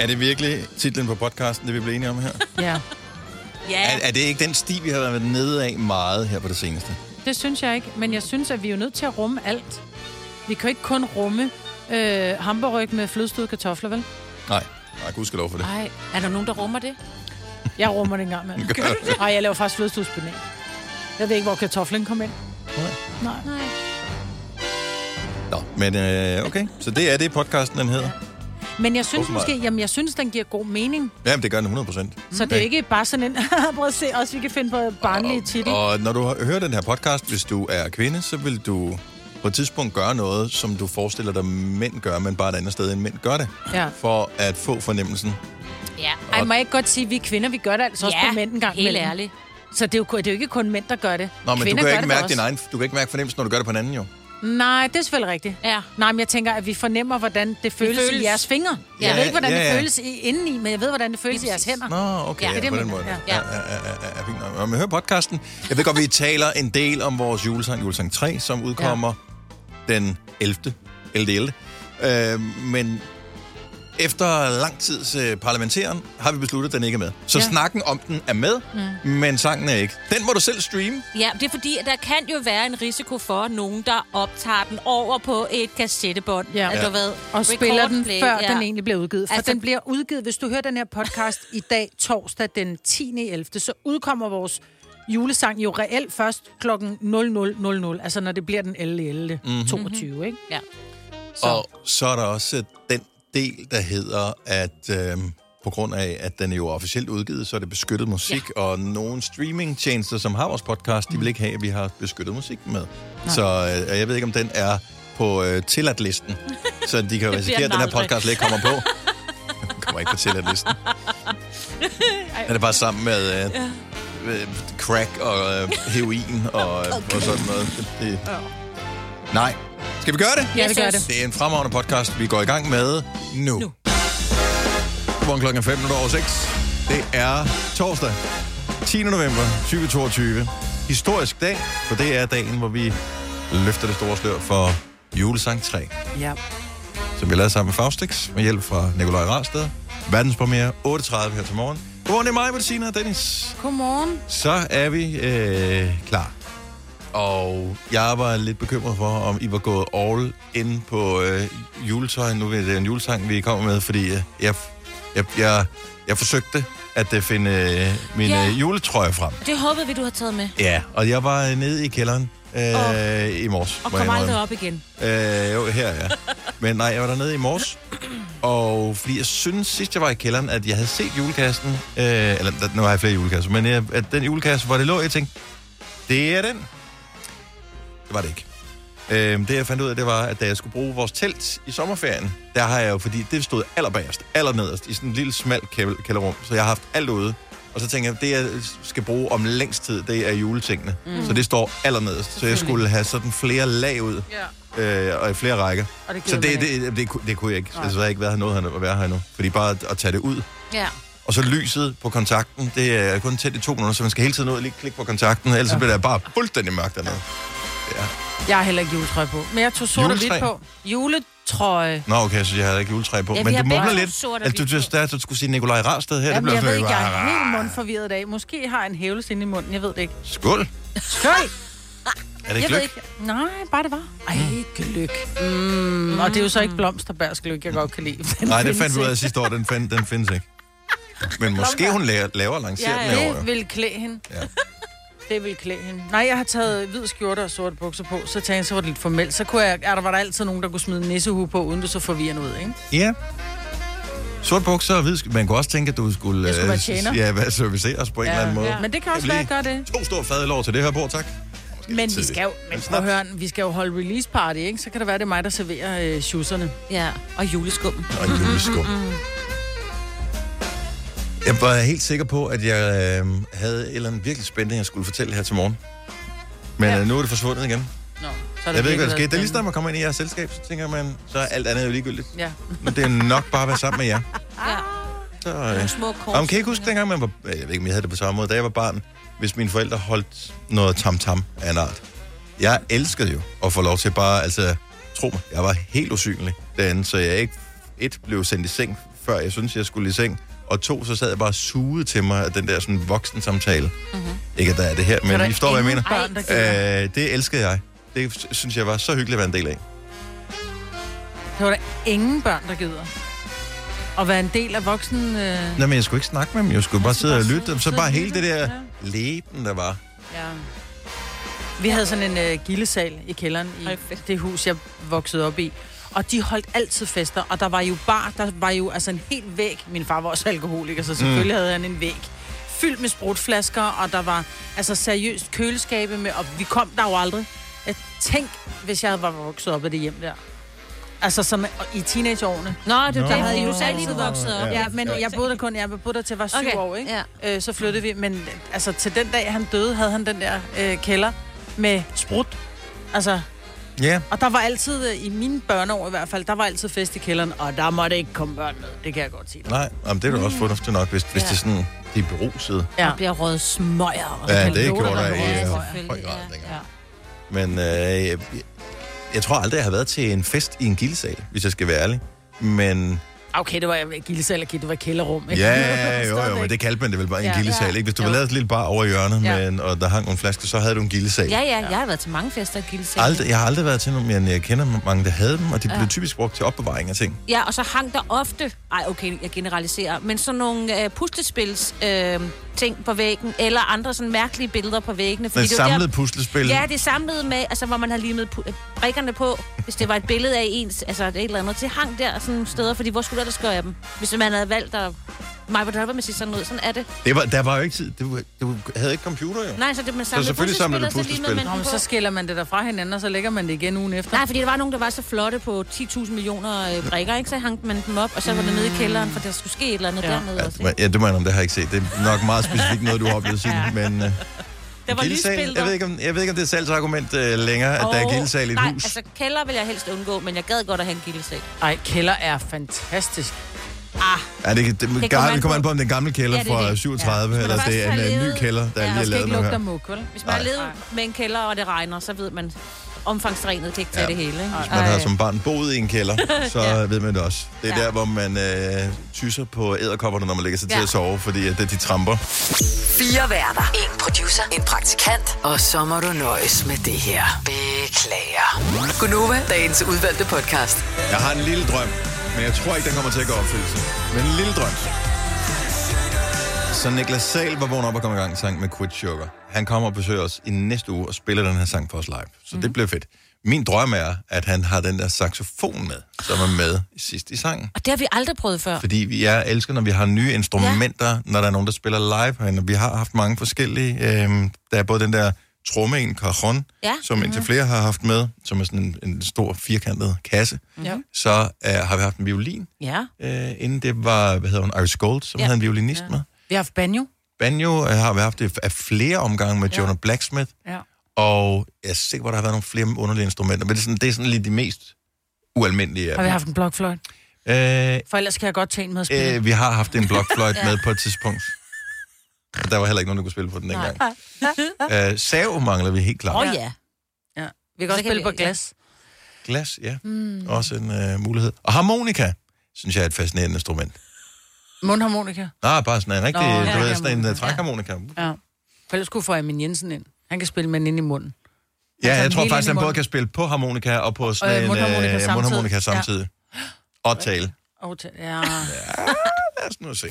Er det virkelig titlen på podcasten, det vi blev enige om her? Ja, Ja, Er, er det ikke den sti, vi har været nede af meget her på det seneste? det synes jeg ikke. Men jeg synes, at vi er jo nødt til at rumme alt. Vi kan jo ikke kun rumme øh, hamburg med flødestøde kartofler, vel? Nej, nej, gud skal lov for det. Ej, er der nogen, der rummer det? Jeg rummer det engang med. Gør du det? Nej, jeg laver faktisk flødestødspenal. Jeg ved ikke, hvor kartoflen kom ind. Nej. Nej. Nej. Nå, men øh, okay. Så det er det, podcasten den hedder. Men jeg synes Åbenbart. måske, jamen jeg synes, den giver god mening. Jamen, det gør den 100 procent. Så det er ikke bare sådan en, prøv at se, også vi kan finde på barnlige titel. Og når du hører den her podcast, hvis du er kvinde, så vil du på et tidspunkt gøre noget, som du forestiller dig, mænd gør, men bare et andet sted, end mænd gør det. Ja. For at få fornemmelsen. Ja. Ej, må jeg ikke godt sige, at vi er kvinder, vi gør det altså også på mænd en gang helt imellem. ærligt. Så det er, jo, det er jo ikke kun mænd, der gør det. Nå, men Kvinder du kan, ikke mærke din egen, du kan ikke mærke fornemmelsen, når du gør det på en anden, jo. Nej, det er selvfølgelig rigtigt. Ja. Nej, men jeg tænker, at vi fornemmer, hvordan det føles, føles. føles. i jeres fingre. Ja, jeg ved ikke, hvordan ja, det ja. føles i, indeni, men jeg ved, hvordan det føles i jeres hænder. Nå, okay, Ja, ja, det er på det, den man- måde. ja. Ja, ja, ja, ja, ja, fint nok. Nå, Men hør podcasten. Jeg ved godt, vi taler en del om vores julesang, julesang 3, som udkommer ja. den 11. 11. 11. Øh, men efter lang tids øh, parlamenteren har vi besluttet, at den ikke er med. Så ja. Ja. snakken om den er med, mm. men sangen er ikke. Den må du selv streame. Ja, det er fordi, at der kan jo være en risiko for nogen, der optager den over på et kassettebånd. Ja. At du ved, Og spiller den, før ja. den egentlig bliver udgivet. For Altså- den bliver udgivet, hvis du hører den her podcast i dag, torsdag den 10. 11., så udkommer vores julesang jo reelt først klokken 00.00, altså når det bliver den 11. 11. Mhm. 22, ikke? Ja. Så. Og så er der også øh, den del, der hedder, at øh, på grund af, at den er jo officielt udgivet, så er det beskyttet musik, ja. og nogle streamingtjenester, som har vores podcast, de vil ikke have, at vi har beskyttet musik med. Nej. Så øh, jeg ved ikke, om den er på øh, tilladt-listen, så de kan risikere, at den her podcast ikke kommer på. Den kommer ikke på tilladt-listen. Er det bare sammen med øh, øh, crack og øh, heroin og, øh, og sådan noget? Det, det... Nej. Skal vi gøre det? Ja, det gør det. Det er en fremragende podcast, vi går i gang med nu. Nu. Godmorgen klokken 5 over 6. Det er torsdag, 10. november 2022. Historisk dag, for det er dagen, hvor vi løfter det store slør for julesang 3, Ja. som vi lavede sammen med Faustix, med hjælp fra Nikolaj Rarsted. Verdenspremiere 8.30 her til morgen. Godmorgen, det er mig, Bettina og Dennis. Godmorgen. Så er vi øh, klar. Og jeg var lidt bekymret for, om I var gået all in på øh, juletøj. Nu er det en julesang, vi kommer med, fordi øh, jeg, jeg, jeg, jeg forsøgte at øh, finde øh, min Ja. øh, juletrøje frem. Det håbede vi, du har taget med. Ja, og jeg var nede i kælderen øh, i morges. Og jeg kom aldrig op igen. Øh, jo, her, ja. Men nej, jeg var dernede i morges. Og fordi jeg synes sidst, jeg var i kælderen, at jeg havde set julekassen. Øh, eller nu har jeg flere julekasser. Men jeg, at den julekasse, hvor det lå, jeg tænkte, det er den. Det var det ikke. Øh, det jeg fandt ud af, det var, at da jeg skulle bruge vores telt i sommerferien, der har jeg jo, fordi det stod allerbagerst, allernederst, i sådan en lille smal kæld- kælderrum, så jeg har haft alt ude. Og så tænker jeg, det jeg skal bruge om længst tid, det er juletingene. Mm. Så det står allernederst. Så jeg skulle have sådan flere lag ud, Ja. øh, og i flere rækker. Og det Så det, det, det, kunne- det kunne jeg ikke. Så jeg har ikke været her noget at være her endnu. Fordi bare at, at tage det ud. Ja. Og så lyset på kontakten, det er kun tændt i to minutter, så man skal hele tiden ud og lige klikke på kontakten, ellers så bliver det bare fuldstændig mørkt dernede. Ja. Jeg har heller ikke juletrøje på. Men jeg tog sort og hvidt Juletræ? på. Juletrøje. Nå, okay, så jeg havde ikke juletræ på. Ja, vi Men har du begge mumler to lidt. sort og Altså, du, hvidt du, du skulle sige Nikolaj Rarsted her. Jamen, det jeg blev ved ikke, jeg er helt mundforvirret i dag. Måske har jeg en hævelse inde i munden. Jeg ved det ikke. Skål. Skøj! Er det Jeg ved ikke. Nej, bare det var. Ej, gløk. Mm. Og det er jo så ikke blomsterbærsgløk, jeg godt kan lide. Den Nej, det fandt vi ud af sidste år. Den, find, den findes ikke. Men måske hun laver, laver og lancerer Ja, den ja. herovre. Det vil klæde hende. Ja. Det vil klæde hende. Nej, jeg har taget hvid skjorte og sorte bukser på, så tænkte jeg, så var det lidt formelt. Så kunne jeg, er der var der altid nogen, der kunne smide en nissehue på, uden det så forvirrende ud, ikke? Ja. Sort bukser og hvid sk- Man kunne også tænke, at du skulle... Jeg skulle være øh, tjener. Ja, hvad serviceres på en eller anden måde. Men det kan også være, at jeg gør det. To store fadlår til det her bord, tak. Måske Men vi skal jo, men prøv at høre, vi skal jo holde release party, ikke? Så kan det være, det er mig, der serverer øh. Ja. Og juleskum. Og juleskum. Jeg var helt sikker på, at jeg øh, havde et eller andet virkelig spændende, jeg skulle fortælle her til morgen. Men Ja. ja. nu er det forsvundet igen. Nå, så er Jeg ved ikke, hvad der skete. Det er lige snart, man kommer ind i jeres selskab, så tænker man, så er alt andet jo ligegyldigt. spændende. Men det er nok bare at være sammen med jer. Ja. Så, Nogle øh. små kors. Om kan I ikke huske, dengang man var... Jeg ved ikke, om jeg havde det på samme måde. Da jeg var barn, hvis mine forældre holdt noget tam-tam af en art. Jeg elskede jo at få lov til bare... Altså, tro mig, jeg var helt usynlig derinde, så jeg ikke et blev sendt i seng før jeg synes, jeg skulle i seng. Og to, så sad jeg bare og sugede til mig af den der sådan voksen samtale. Mm-hmm. Ikke at der er det her, men der I forstår, hvad jeg mener. Børn, der. Øh, det elskede jeg. Det synes jeg var så hyggeligt at være en del af. Det var der ingen børn, der gider. At være en del af voksen... Øh... Nå, men jeg skulle ikke snakke med dem. Jeg skulle bare skulle sidde og bare lytte. sidde- Så bare og hele det der Ja. leben, der var. Ja. Vi havde sådan en øh, gildesal i kælderen i det hus, jeg voksede op i. Og de holdt altid fester, og der var jo bar, der var jo altså en helt væg. Min far var også alkoholiker, så selvfølgelig mm. havde han en væg fyldt med sprutflasker, og der var altså seriøst køleskabe med, og vi kom der jo aldrig. Jeg tænk, hvis jeg var vokset op i det hjem der. Altså som i teenageårene. Nå, det Nå. det, havde fordi I du jo selv lige vokset op. Ja. Ja, men jeg boede der kun, jeg boede der til jeg var syv Okay, år, ikke? ja. Øh, så flyttede vi, men altså til den dag, han døde, havde han den der øh, kælder med sprut. Altså, Ja, og der var altid, øh, i mine børneår i hvert fald, der var altid fest i kælderen, og der måtte ikke komme børn med. Det kan jeg godt sige dig. nej, jamen, det er da også fornuftigt nok, hvis, hvis Ja. det er sådan, de er berusede. Ja. Der bliver røget smøger. og Ja, sådan det noget. gjorde der i Ja, høj grad ja. dengang. Men øh, jeg, jeg tror aldrig, jeg har været til en fest i en gildesal, hvis jeg skal være ærlig. Men Okay, det var gildesal, det var kælderrum. ikke? ja, jo, jo, men det kaldte man det vel bare en Ja. gildesal, ikke? Hvis du var Jo. lavet et lille bar over i hjørnet, Ja. men, og der hang nogle flasker, så havde du en gildesal. Ja, ja, jeg har været til mange fester i Gildesal. Aldrig, jeg har aldrig været til nogen, men jeg kender mange, der havde dem, og de blev typisk brugt til opbevaring af ting. Ja, og så hang der ofte, ej okay, jeg generaliserer, men sådan nogle øh, puslespils øh, ting på væggen, eller andre sådan mærkelige billeder på væggene. Men det var der- samlet puslespil. Ja, det samlet med, altså hvor man har limet brikkerne på, hvis det var et billede af ens, altså et eller andet. Det hang der sådan steder, fordi hvor skulle du ellers gøre af dem? Hvis man havde valgt at... Mig på med sige sådan noget, sådan er det. Det var, der var jo ikke tid. Du, du havde ikke computer, jo. Nej, så det man samlede selvfølgelig samlede du så puslespil. man Nå, men så skiller man det der fra hinanden, og så lægger man det igen ugen efter. Nej, fordi der var nogen, der var så flotte på 10.000 millioner øh, brikker, ikke? Så hang man dem op, og så var det nede i kælderen, for der skulle ske et eller andet Ja. dernede Ja, også. ja, det må jeg om det har jeg ikke set. Det er nok meget specifikt noget, du har oplevet siden. Men, uh, Der var lysbilleder. jeg ved, ikke, om, jeg ved ikke, om det er salgsargument uh, længere, at der er gildesal i et nej, hus. altså kælder vil jeg helst undgå, men jeg gad godt at have en gildesal. Ej, kælder er fantastisk. Ah, Ja, det, det, det, kommer det kommer an på- om det er en gammel kælder Ja, det er fra det. 37, Ja. eller det er en, har en ny kælder, der Ja, lige er lavet ikke nu her. muk, vel? hvis man har levet med en kælder, og det regner, så ved man, omfangsregnet kan ikke tage Ja. det hele. Ikke? Hvis man har som barn boet i en kælder, så Ja. ved man det også. Det er Ja. der, hvor man øh, tyser på æderkopperne, når man lægger sig til Ja. at sove, fordi at, de tramper. Fire værter. En producer. En praktikant. Og så må du nøjes med det her. Beklager. Gunova, dagens udvalgte podcast. Jeg har en lille drøm, men jeg tror ikke, den kommer til at gå opfyldelse. Men en lille drøm. Så Niklas Sal var vågen op og kom i gang sang med Quit Sugar. Han kommer og besøger os i næste uge og spiller den her sang for os live. Så mm. det bliver fedt. Min drøm er, at han har den der saxofon med, som er med sidst i sangen. Og det har vi aldrig prøvet før. Fordi vi er elsker, når vi har nye instrumenter, ja. når der er nogen, der spiller live herinde. Vi har haft mange forskellige. Øhm, der er både den der tromme, en cajon, Ja. som indtil flere har haft med, som er sådan en, en stor firkantet kasse. Ja. Så øh, har vi haft en violin, Ja. øh, inden det var, hvad hedder hun, Iris Gold, som ja. Ja. havde en violinist ja. med. Vi har haft banjo. Banjo øh, har vi haft det af flere omgange med ja. Jonah Blacksmith, Ja. og jeg er sikker på, at der har været nogle flere underlige instrumenter, men det er sådan, det er sådan lige de mest ualmindelige Har vi haft en blokfløjt? Øh, For ellers kan jeg godt tage en med at spille. Øh, vi har haft en blokfløjt med på et tidspunkt. Og Der var heller ikke nogen, der kunne spille på den dengang. Øh, sav mangler vi helt klart. Åh Oh. ja. ja. Vi kan også spille på glas. Glas, ja. Mm. Også en øh, mulighed. Og harmonika, synes jeg er et fascinerende instrument. Mundharmonika. Nej, bare sådan en rigtig, Nå, Nå, ja, du ved, ja, sådan en ja. uh, trækharmonika. Ja. For ellers skulle få Amin Jensen ind. Han kan spille med den ind i munden. Ja, Altså, jeg tror faktisk, han både kan spille på harmonika og på Og, sådan øh, en mundharmonika øh, samtidig. mundharmonika samtidig. Og tale. Oh, t- ja. Lad os nu se.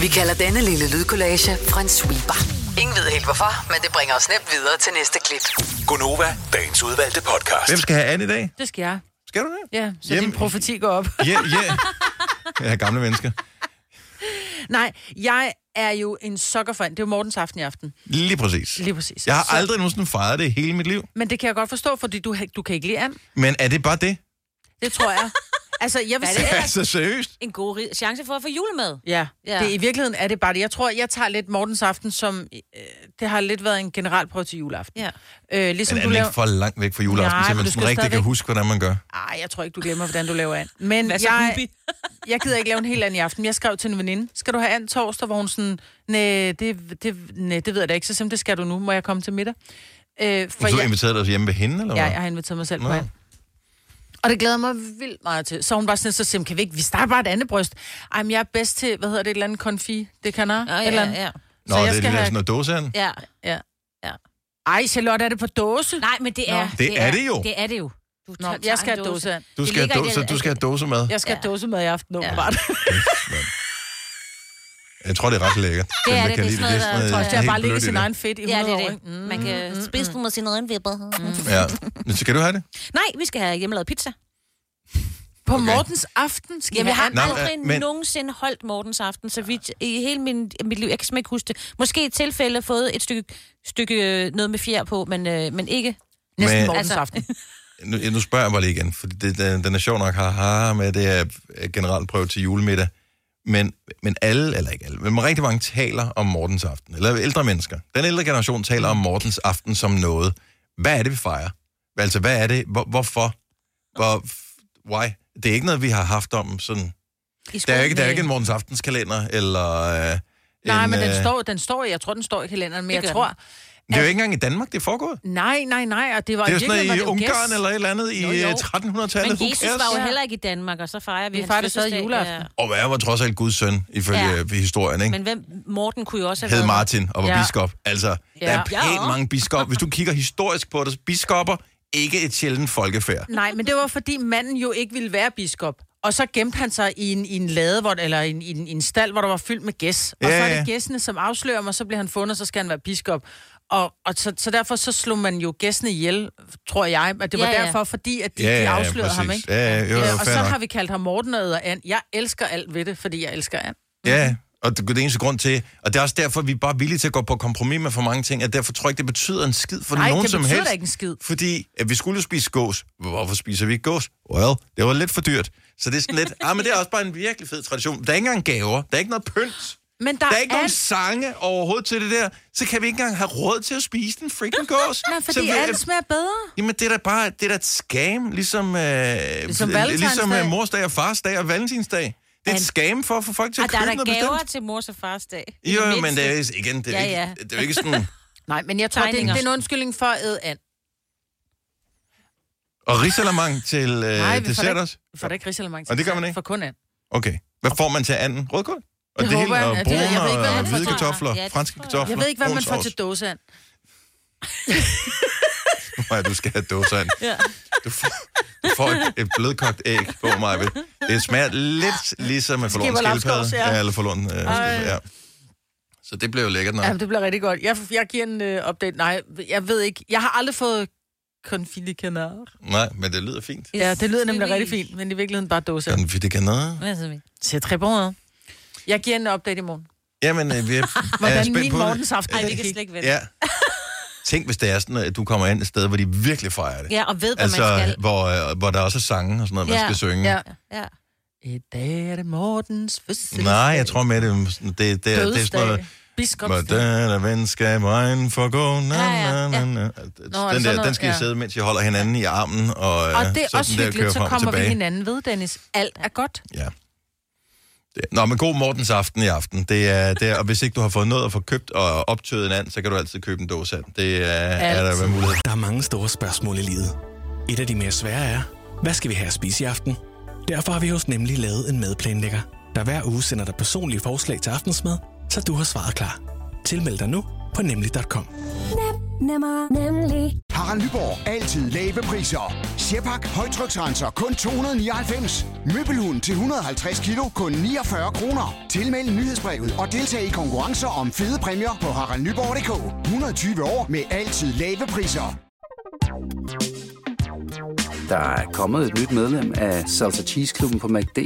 Vi kalder denne lille lydkollage en sweeper. Ingen ved helt hvorfor, men det bringer os nemt videre til næste klip. Gunova, dagens udvalgte podcast. Hvem skal have an i dag? Det skal jeg. Skal du det? Ja, så Hjem- din profeti går op. Ja, ja. Jeg har gamle mennesker. Nej, jeg er jo en sokkerfan. Det er jo Mortens aften i aften. Lige præcis. Lige præcis. Jeg har Så- aldrig nogensinde fejret det hele mit liv. Men det kan jeg godt forstå, fordi du, du kan ikke lide an. Men er det bare det? Det tror jeg. Altså, jeg vil er sige... Altså seriøst? En god chance for at få julemad. Ja, Ja. Det, i virkeligheden er det bare det. Jeg tror, jeg tager lidt Mortens aften som... Øh, det har lidt været en generalprøve til juleaften. Ja. Øh, ligesom Men er du laver... ikke for langt væk fra juleaften, Nej, men man sådan rigtig kan stadigvæk- huske, hvordan man gør? Ej, jeg tror ikke, du glemmer, hvordan du laver an. Men Hvad så, jeg, jeg gider ikke lave en helt anden i aften. Jeg skrev til en veninde, skal du have and torsdag, hvor hun sådan, nej, det, det, nej, det ved jeg da ikke. Så simpelthen, det skal du nu. Må jeg komme til middag? Øh, for For du jeg, inviterede dig hjem ved hende, eller ja, hvad? jeg har inviteret mig selv Nå. på and. Og det glæder mig vildt meget til. Så hun var sådan, så simpelthen, kan vi ikke, vi starter bare et andet bryst. Ej, men jeg er bedst til, hvad hedder det, et eller andet konfi, det kan jeg. Ja, eller ja, ja. Nå, Så det jeg er det skal der have- sådan noget dåseand. ja. Ja. Ja. Ej, Charlotte, er det på dåse? Nej, men det er... Nå. Det er det jo. Det er det jo. Du Nå, jeg skal have en dåse. Du Det skal, have dåse, det- du skal have dåse med. Jeg skal have Ja. dåse med i aften, åbenbart. Jeg tror, det er ret lækkert. Det er det. Det er sådan noget, der- tror Jeg har helt bare i sin egen fedt i 100 Ja, det er det. Man kan spise den med sine øjne vipper. Ja. Men Skal du have det? Nej, vi skal have hjemmelavet pizza. På Okay. Mortens aften skal Jamen, jeg har Nå, aldrig øh, men- nogensinde holdt Mortens aften, så vidt i hele min, mit liv. Jeg kan simpelthen ikke huske det. Måske i tilfælde fået et stykke, stykke øh, noget med fjer på, men, øh, men ikke... Næsten Men- Mortens Altså- aften. Nu, nu spørger jeg bare lige igen, for det, den, den er sjov nok har, med det er generalprøve til julemiddag. Men, men alle, eller ikke alle, men rigtig mange taler om Mortens aften. Eller ældre mennesker. Den ældre generation taler om Mortens aften som noget. Hvad er det, vi fejrer? Altså, hvad er det? Hvor, hvorfor? Hvor, why? Det er ikke noget, vi har haft om sådan... I Der er ikke, der er ikke en Mortens aftenskalender, eller... Øh, Nej, en, men den øh, står, den står, jeg tror, den står i kalenderen, men jeg tror... Det er jo ikke engang i Danmark, det er foregået. Nej, nej, nej, og det var... Det er jo sådan noget i Ungarn gæst. eller et eller andet i Jo, jo. øh, 1300-tallet. Men Jesus var jo heller ikke i Danmark, og så fejrer vi, Vi hans fødselsdag. juleaften. Og hvad var trods alt Guds søn, ifølge Ja. ja. historien, ikke? Men hvem, Morten kunne jo også have hed været... Martin og var ja. Biskop. Altså, ja. der er pænt Ja. mange biskop. Hvis du kigger historisk på det, biskopper, ikke et sjældent folkefærd. Nej, men det var fordi manden jo ikke ville være biskop. Og så gemte han sig i en, i en lade, hvor, eller i en, i, en, i en stald, hvor der var fyldt med gæs. Og Ja, så er det gæssene, som afslører mig, så bliver han fundet, og så skal han være biskop. Og, og så, så derfor så slog man jo gæstene ihjel, tror jeg. At det var Ja, ja, ja. derfor, fordi at de, Ja, de ja, afslørede ham, præcis. ikke? Ja, ja, jo, og så nok. har vi kaldt ham Morten og And. Jeg elsker alt ved det, fordi jeg elsker and. Ja, og det er det eneste grund til, og det er også derfor, vi er bare villige til at gå på kompromis med for mange ting, at derfor tror jeg ikke, det betyder en skid for Nej, nogen det som betyder helst. da ikke en skid. Fordi at vi skulle spise gås. Hvorfor spiser vi ikke gås? Well, det var lidt for dyrt. Så det er sådan lidt, ah, men det er også bare en virkelig fed tradition. Der er ikke engang gaver, der er ikke noget pynt. Men der, Der er ikke nogen and. sange overhovedet til det der, så kan vi ikke engang have råd til at spise den freaking gås. Nej, så fordi vi, and smager bedre. Jamen, det er da bare det er da et scam, ligesom, øh, Ligesom ligesom øh, morsdag og farsdag og valentinsdag. Det er et scam for at få folk til Og at der er købe der noget gaver bestemt. til mors og fars dag. Jo, det men det er, igen, det er, Ja, ikke, ja. det er jo ikke sådan... Nej, men jeg tror, det, er- det er en undskyldning for at æde and. Og risalamang til øh, Nej, dessert det også? Vi får da ikke risalemang til Og det gør man ikke? For kun and. Okay. Hvad får man til anden? Rødkål? Og Det det, hele, jeg. og brune jeg ved ikke, hvad og man får hvide til- kartofler, Ja, franske kartofler, Jeg ved ikke, hvad man får til dåseand. Nej, du skal have dåsand. Ja. Du får, du får et, et blødkogt æg på mig. Det smager lidt ligesom en forloren Skipper skildpadde. Ja. Ja, eller forloren øh, ja. Så det bliver jo lækkert nok. Ja, det bliver rigtig godt. Jeg, jeg giver en uh, update. Nej, jeg ved ikke. Jeg har aldrig fået confit de canard. Nej, men det lyder fint. Ja, det lyder nemlig rigtig fint, men i virkeligheden bare dåse. Så vi? C'est très bon, hein? Jeg giver en update i morgen. Jamen, øh, vi er, er Hvordan spændt min på det. morgens aften Ej, den vi kan slet ikke vente. Ja. Tænk, hvis det er sådan, at du kommer ind et sted, hvor de virkelig fejrer det. Ja, og ved, hvad man Altså, skal. hvor, øh, hvor der også er sange og sådan noget, man Ja. skal synge. Ja. Ja. I dag er det Mortens fødselsdag. Nej, jeg tror med, det, er det, det, det, det er sådan noget... Biskopsdag. Hvordan er venskab egen for gå? Na, Ja, ja, na, ja. na, na. er Den, der, den skal I Ja. sidde, mens I holder hinanden i armen. Og, Og øh, det er så også hyggeligt, så kommer vi hinanden ved, Dennis. Alt er godt. Ja. Nå, men god Mortens aften i aften. Det er, det er, og hvis ikke du har fået noget at få købt og optøet en and, så kan du altid købe en dåse and. Det er, er der med mulighed. Der er mange store spørgsmål i livet. Et af de mere svære er, hvad skal vi have at spise i aften? Derfor har vi hos Nemlig lavet en madplanlægger, der hver uge sender dig personlige forslag til aftensmad, så du har svaret klar. Tilmeld dig nu på nemlig.com. Nemmer, nemlig. Harald Nyborg. Altid lave priser. Sjehpak. Højtryksrenser. Kun 299. Møbelhund til 150 kilo. Kun 49 kroner. Tilmeld nyhedsbrevet og deltag i konkurrencer om fede præmier på haraldnyborg.dk. 120 år med altid lave priser. Der er kommet et nyt medlem af Salsa Cheese Klubben på MACD.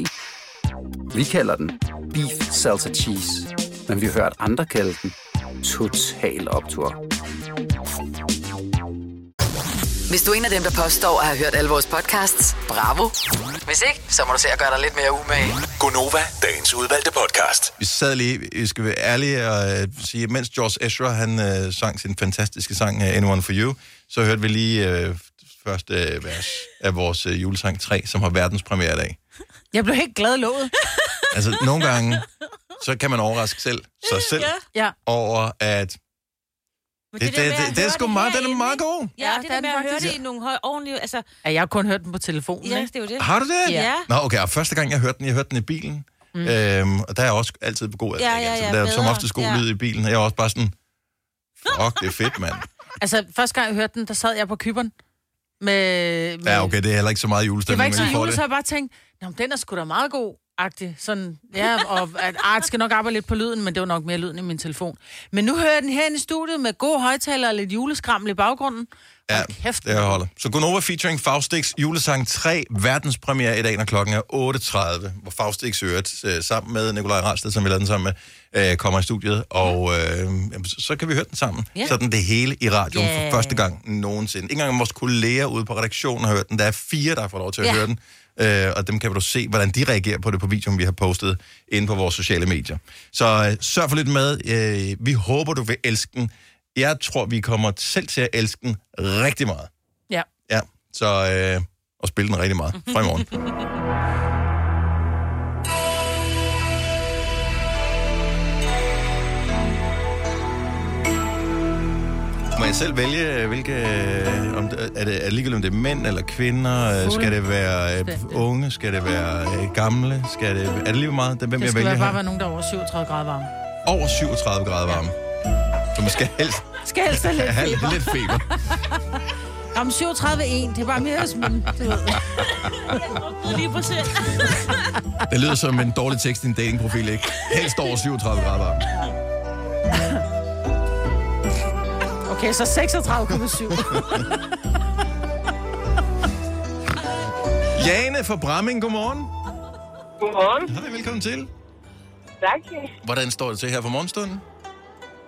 Vi kalder den Beef Salsa Cheese, men vi har hørt andre kalde den Total Optor. Hvis du er en af dem, der påstår at have hørt alle vores podcasts, bravo. Hvis ikke, så må du se at gøre dig lidt mere umage. Gonova, dagens udvalgte podcast. Vi sad lige, vi skal være ærlige og øh, sige, mens George Ezra, han øh, sang sin fantastiske sang uh, Anyone For You, så hørte vi lige øh, første øh, vers af vores øh, julesang 3, som har verdenspremiere i dag. Jeg blev helt glad i låget. Altså, nogle gange, så kan man overraske selv, sig selv, Ja. over at Men Det, det, der det, at det, det er sgu det meget, den er meget god. Ja, Ja, det det der er med at høre det i nogle høj, ordentlige... Altså, Ja, jeg har kun hørt den på telefonen, ja, ikke? det er jo det. Har du det? Ja. Nå, okay, og første gang jeg hørte den, jeg hørte den i bilen. Mm. Øhm, og der er også altid god Ja, ja, ja, Der er som oftest god Ja. lyd i bilen, og jeg er også bare sådan, fuck, det er fedt, mand. Altså, første gang jeg hørte den, der sad jeg på kyberen. Med, med Ja, okay, det er heller ikke så meget Det var julestemning, ikke så jule, det. så jeg bare tænkte, Nå, den er sgu da meget god. Agtig. Sådan, ja, og at Art skal nok arbejde lidt på lyden, men det var nok mere lyden i min telefon. Men nu hører jeg den her i studiet med gode højtaler og lidt juleskraml i baggrunden. Ja, kæft, det holder. Så Gunova featuring Faustix julesang 3, verdenspremiere i dag, når klokken er 8.30, hvor Faustix øvrigt øh, sammen med Nikolaj Ralsted, som vi lavede den sammen med, øh, kommer i studiet, og øh, så, kan vi høre den sammen. Ja. Sådan det hele i radioen Ja. for første gang nogensinde. Ikke engang vores kolleger ude på redaktionen har hørt den. Der er fire, der har fået lov til at Ja. høre den. Øh, og dem kan du se, hvordan de reagerer på det på videoen, vi har postet inde på vores sociale medier. Så øh, sørg for lidt med. Øh, vi håber, du vil elske den. Jeg tror, vi kommer selv til at elske den rigtig meget. Ja. Ja, så øh, og spille den rigtig meget fra i morgen. Må jeg selv vælge, hvilke... øh, Om det, er, det, er det ligegyldigt, om det er mænd eller kvinder? Øh, Skal det være øh, unge? Skal det være øh, gamle? Skal det, er det lige meget? Hvem Det jeg skal vælger bare her? være nogen, der er over 37 grader varme. Over 37 grader varme. Så man skal helst Skal helst have lidt have feber. lidt feber. Om 37 1, det er bare mere ved. Lige præcis. Det lyder som en dårlig tekst i en datingprofil, ikke? Helst over 37 grader varme. Okay, så 36,7. Jane fra Bramming, godmorgen. Godmorgen. Hej, velkommen til. Tak. Hvordan står det til her for morgenstunden?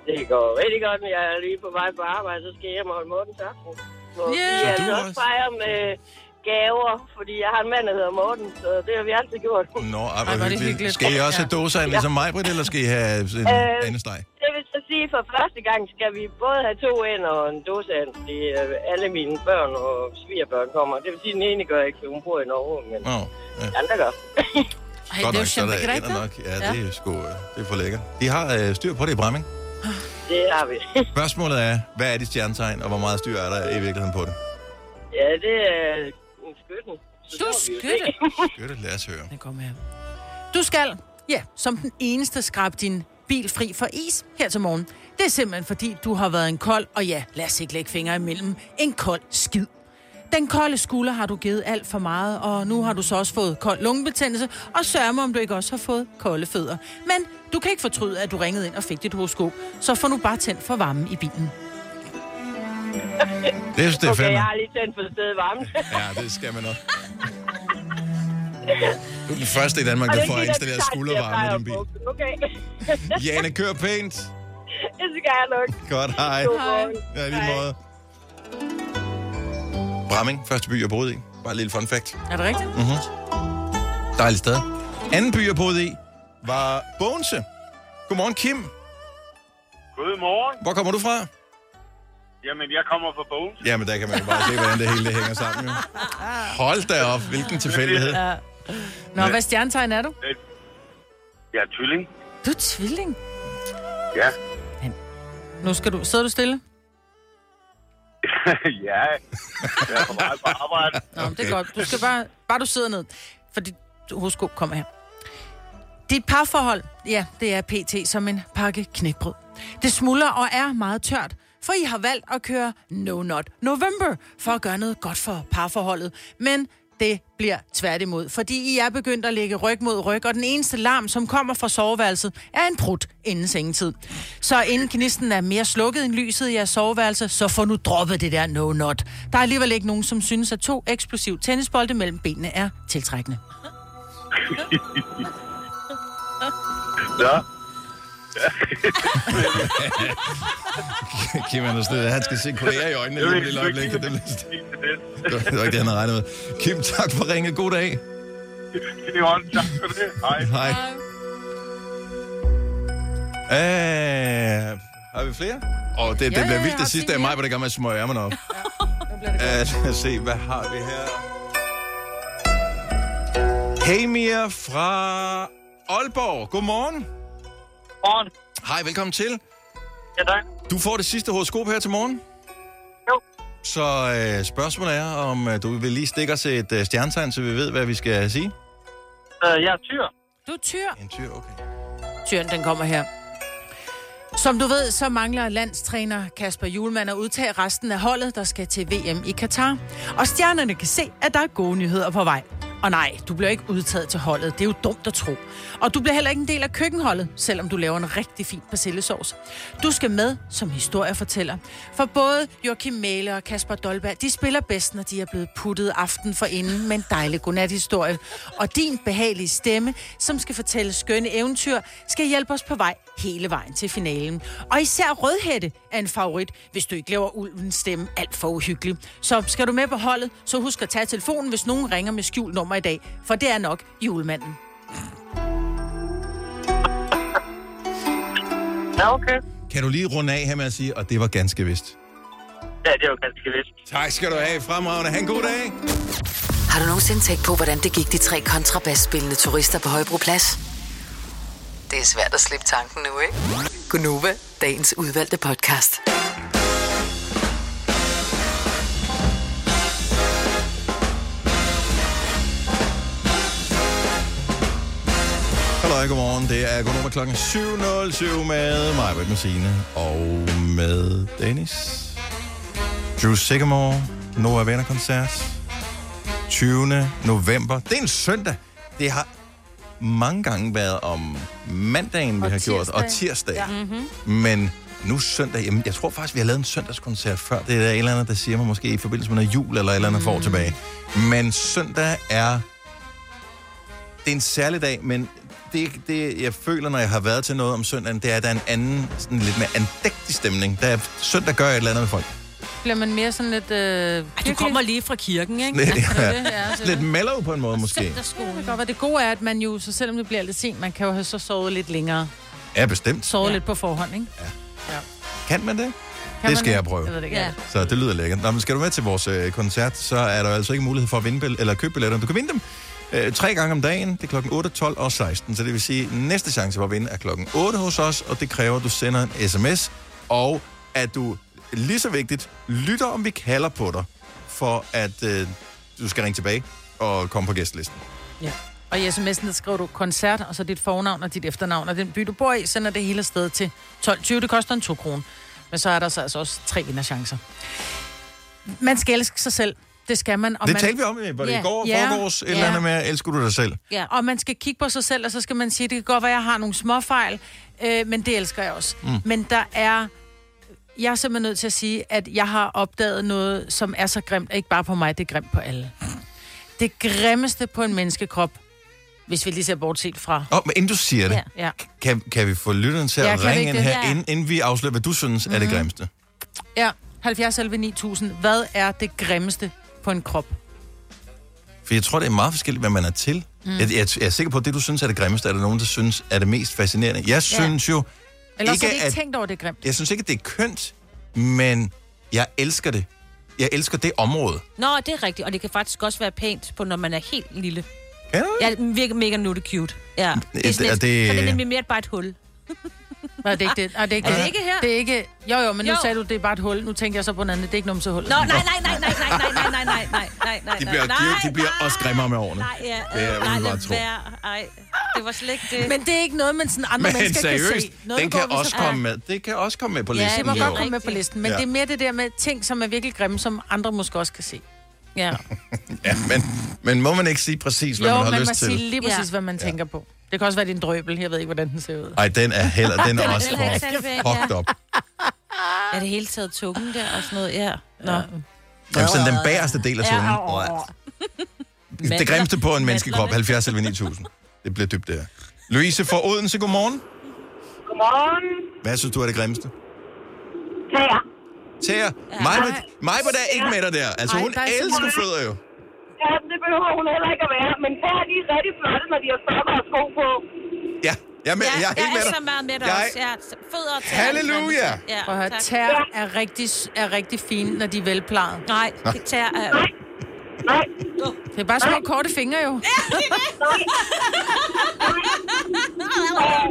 Det går rigtig godt, men jeg er lige på vej på arbejde, så skal jeg hjem og holde Mortens aften. Så Ja. vi Så du altså også? også fejre med gaver, fordi jeg har en mand, der hedder Morten, så det har vi altid gjort. Nå, ej, hvor hyggeligt. Skal I også have dåser ind, ligesom mig, Britt, eller skal I have en Øh, andesteg? Sige, for første gang skal vi både have to ind og en dåse ind, fordi øh, alle mine børn og svigerbørn kommer. Det vil sige, at den ene gør ikke, for hun bor i Norge, men Nå, ja. de andre gør. Ej, Godt det er nok, jo så er der nok. Ja, det er sgu, øh, det er for lækker. De har øh, styr på det i Bramming. Det har vi. Spørgsmålet er, hvad er dit stjernetegn, og hvor meget styr er der i virkeligheden på det? ja, det er en skytten. Så Du jo skytte. det, lad os høre. Den kommer her. Du skal, ja, som den eneste skrabe din bil fri for is her til morgen. Det er simpelthen fordi, du har været en kold, og ja, lad os ikke lægge fingre imellem, en kold skid. Den kolde skulder har du givet alt for meget, og nu har du så også fået kold lungebetændelse, og sørg mig, om du ikke også har fået kolde fødder. Men du kan ikke fortryde, at du ringede ind og fik dit horoskop, så får nu bare tændt for varmen i bilen. Det synes det er Okay, jeg har lige tændt for stedet varmt. Ja, det skal man nok. Du er den første i Danmark, der er får installeret skuldervarme i din bil. Okay, Jane, kør pænt. det skal jeg nok. Godt, hej. Godmorgen. Ja, i lige Hej. måde. Bramming, første by, jeg boede i. Bare et lille fun fact. Er det rigtigt? Dejligt sted. Anden by, jeg boede i, var Bogense. Godmorgen, Kim. Godmorgen. Hvor kommer du fra? Jamen, jeg kommer fra Bogen. Jamen, der kan man jo bare se, hvordan det hele det hænger sammen. Jo. Hold da op, hvilken tilfældighed. Ja. Nå, hvad stjernetegn er du? Jeg er tvilling. Du er tvilling. Ja. Nu skal du... Sidder du stille? ja. Jeg er på vej på arbejde. Nå, okay. det er godt. Du skal bare... Bare du sidder ned. For dit horoskop kommer her. Dit parforhold, ja, det er pt. som en pakke knækbrød. Det smuldrer og er meget tørt, for I har valgt at køre No Not November for at gøre noget godt for parforholdet. Men det bliver tværtimod, fordi I er begyndt at lægge ryg mod ryg, og den eneste larm, som kommer fra soveværelset, er en prut inden sengetid. Så inden knisten er mere slukket end lyset i jeres soveværelse, så får nu droppet det der no not. Der er alligevel ikke nogen, som synes, at to eksplosiv tennisbolde mellem benene er tiltrækkende. Ja. Kim er sted. Han skal se kolleger i øjnene lige om et lille øjeblik. Det, det, det var ikke det, han havde regnet med. Kim, tak for ringet. God dag. I hånden. Tak for det. Hej. Hej. Øh, har vi flere? Og det, det Ja, bliver ja, vildt det sidste af mig, hvor det gør mig at smøge ærmerne op. Nu bliver det godt. Uh, lad os se, hvad har vi her? Hey Mia fra Aalborg. Godmorgen. Morgen. Hej, velkommen til. Ja, tak. Du får det sidste horoskop her til morgen. Jo. Så øh, spørgsmålet er, om øh, du vil lige stikke os et øh, stjernetegn, så vi ved, hvad vi skal sige. Øh, jeg er tyr. Du er tyr. En tyr, okay. Tyren, den kommer her. Som du ved, så mangler landstræner Kasper Julemand at udtage resten af holdet, der skal til VM i Katar. Og stjernerne kan se, at der er gode nyheder på vej. Og nej, du bliver ikke udtaget til holdet. Det er jo dumt at tro. Og du bliver heller ikke en del af køkkenholdet, selvom du laver en rigtig fin persillesauce. Du skal med som historiefortæller. For både Joachim Mæle og Kasper Dolberg, de spiller bedst, når de er blevet puttet aften for inden med en dejlig godnathistorie. Og din behagelige stemme, som skal fortælle skønne eventyr, skal hjælpe os på vej hele vejen til finalen. Og især Rødhætte er en favorit, hvis du ikke laver ulvens stemme alt for uhyggelig. Så skal du med på holdet, så husk at tage telefonen, hvis nogen ringer med skjult nummer i dag, for det er nok julemanden. Ja, okay. Kan du lige runde af her med at sige, og det var ganske vist. Ja, det er jo ganske vist. Tak skal du have. Fremragende. Ha' en god dag. Har du nogensinde tænkt på, hvordan det gik de tre kontrabasspillende turister på Højbroplads? Det er svært at slippe tanken nu, ikke? Gunova, dagens udvalgte podcast. Hallo, godmorgen. Det er godnummer klokken 7.07 med mig, Britt Messine, og med Dennis. Drew Sigamore, Nova Venner koncert. 20. november. Det er en søndag. Det har mange gange været om mandagen, vi Og har gjort, og tirsdag. tirsdag. Ja. Mm-hmm. Men nu søndag, jamen, jeg tror faktisk, vi har lavet en søndagskoncert før. Det er der et eller andet, der siger mig måske i forbindelse med noget jul eller et eller andet mm. for tilbage. Men søndag er... Det er en særlig dag, men det, det, jeg føler, når jeg har været til noget om søndagen, det er, at der er en anden, sådan lidt mere andægtig stemning. Der er, søndag gør et eller andet med folk. Bliver man mere sådan lidt... Øh, Du kommer lige fra kirken, ikke? Lidt, det, ja, ja, så- lidt mellow på en måde, måske. Det kan godt være. Det gode er, at man jo, så selvom det bliver lidt sent, man kan jo have så sovet lidt længere. Ja, bestemt. Sovet ja. lidt på forhånd, ikke? Kan man det? Kan det man skal jeg prøve. Jeg ved det ikke. Ja. Ja. Så det lyder lækkert. Nå, men skal du med til vores øh, koncert, så er der altså ikke mulighed for at vinde bill- eller købe billetter. Du kan vinde dem øh, tre gange om dagen. Det er klokken 8, 12 og 16. Så det vil sige, at næste chance for at vinde er klokken 8 hos os, og det kræver, at du sender en sms, og at du, lige så vigtigt, lytter, om vi kalder på dig, for at øh, du skal ringe tilbage og komme på gæstlisten. ja. Og i sms'en, skriver du koncert, og så dit fornavn og dit efternavn, og den by, du bor i, sender det hele sted til 12.20. Det koster en 2 kroner. Men så er der så altså også tre vinderchancer. Man skal elske sig selv. Det skal man. Og det man, talte vi om, øh, det Ja. i går, Ja. et Ja. eller andet med, elsker du dig selv? Ja. Og man skal kigge på sig selv, og så skal man sige, det kan godt være, at jeg har nogle småfejl, øh, men det elsker jeg også. Mm. Men der er... Jeg er simpelthen nødt til at sige, at jeg har opdaget noget, som er så grimt, ikke bare på mig, det er grimt på alle. Det grimmeste på en menneskekrop, hvis vi lige ser bortset fra... Åh, oh, men inden du siger det, Ja. Ja. kan, kan vi få lytteren til Ja, at ringe ind her, Ja. inden, inden vi afslører, hvad du synes er det grimmeste? ja, 70 11 9000. Hvad er det grimmeste på en krop? For jeg tror, det er meget forskelligt, hvad man er til. Mm. Jeg, jeg, jeg er sikker på, at det, du synes er det grimmeste, er der nogen, der synes er det mest fascinerende. Jeg synes jo, Eller Ikke har de ikke tænkt over, det er grimt. jeg synes ikke, at det er kønt, men jeg elsker det. Jeg elsker det område. Nå, det er rigtigt, og det kan faktisk også være pænt på, når man er helt lille. Ja, det virker mega nutte cute. Ja. Det er, sådan er lidt, det- Så det er nemlig mere bare et hul. Nej, det er ikke det. Nej, det er ikke Er det ikke her? Det er ikke... Jo, jo, men nu Jo. sagde du, det er bare et hul. Nu tænker jeg så på noget andet. Det er ikke numsehul. Nå, nej, nej, nej, nej, nej, nej, nej, nej, nej, nej, nej, nej, De bliver, nej, de, de bliver også grimmere med årene. Nej, ja, Det er øh, nej, lad være. Ej, det var slet ikke det. Men det er ikke noget, man sådan andre Men mennesker kan seriøst, se. Noget, den kan går, også så- komme med. Det kan også komme med på Ja, listen. Det må godt komme med på listen, men Ja. ja. det er mere det der med ting, som er virkelig grimme, som andre måske også kan se. Ja. Ja, men, men må man ikke sige præcis, hvad jo, man har man lyst må til? sige lige præcis, Ja. hvad man tænker på. Det kan også være din drøbel. Jeg ved ikke, hvordan den ser ud. Ej, den er heller, den er også for ja. fucked up. Er det hele taget tungen der og sådan noget? Ja. Nå. Jamen, sådan den bagerste del af tungen. Men- Det grimmeste på en menneskekrop, Mandlerne. 70 eller 9000. Det bliver dybt, det her. Louise fra Odense, godmorgen. Godmorgen. Hvad synes du er det grimmeste? Tæer. Mig, mig var der ikke med dig der. Altså, Ej, hun der er så elsker fødder jo. Ja, det behøver hun heller ikke at være. Men de er rigtig flotte, når de har sokker og sko på. Ja, jeg er, med, Ja, jeg er helt jeg med er dig. så meget med dig Jeg- også. Ja, fødder og tæer. Halleluja! Ja, Prøv at høre, tær er rigtig, er rigtig fine, når de er velplejet. Nej, det tæer er... Nej, Det er bare små korte fingre jo. nej.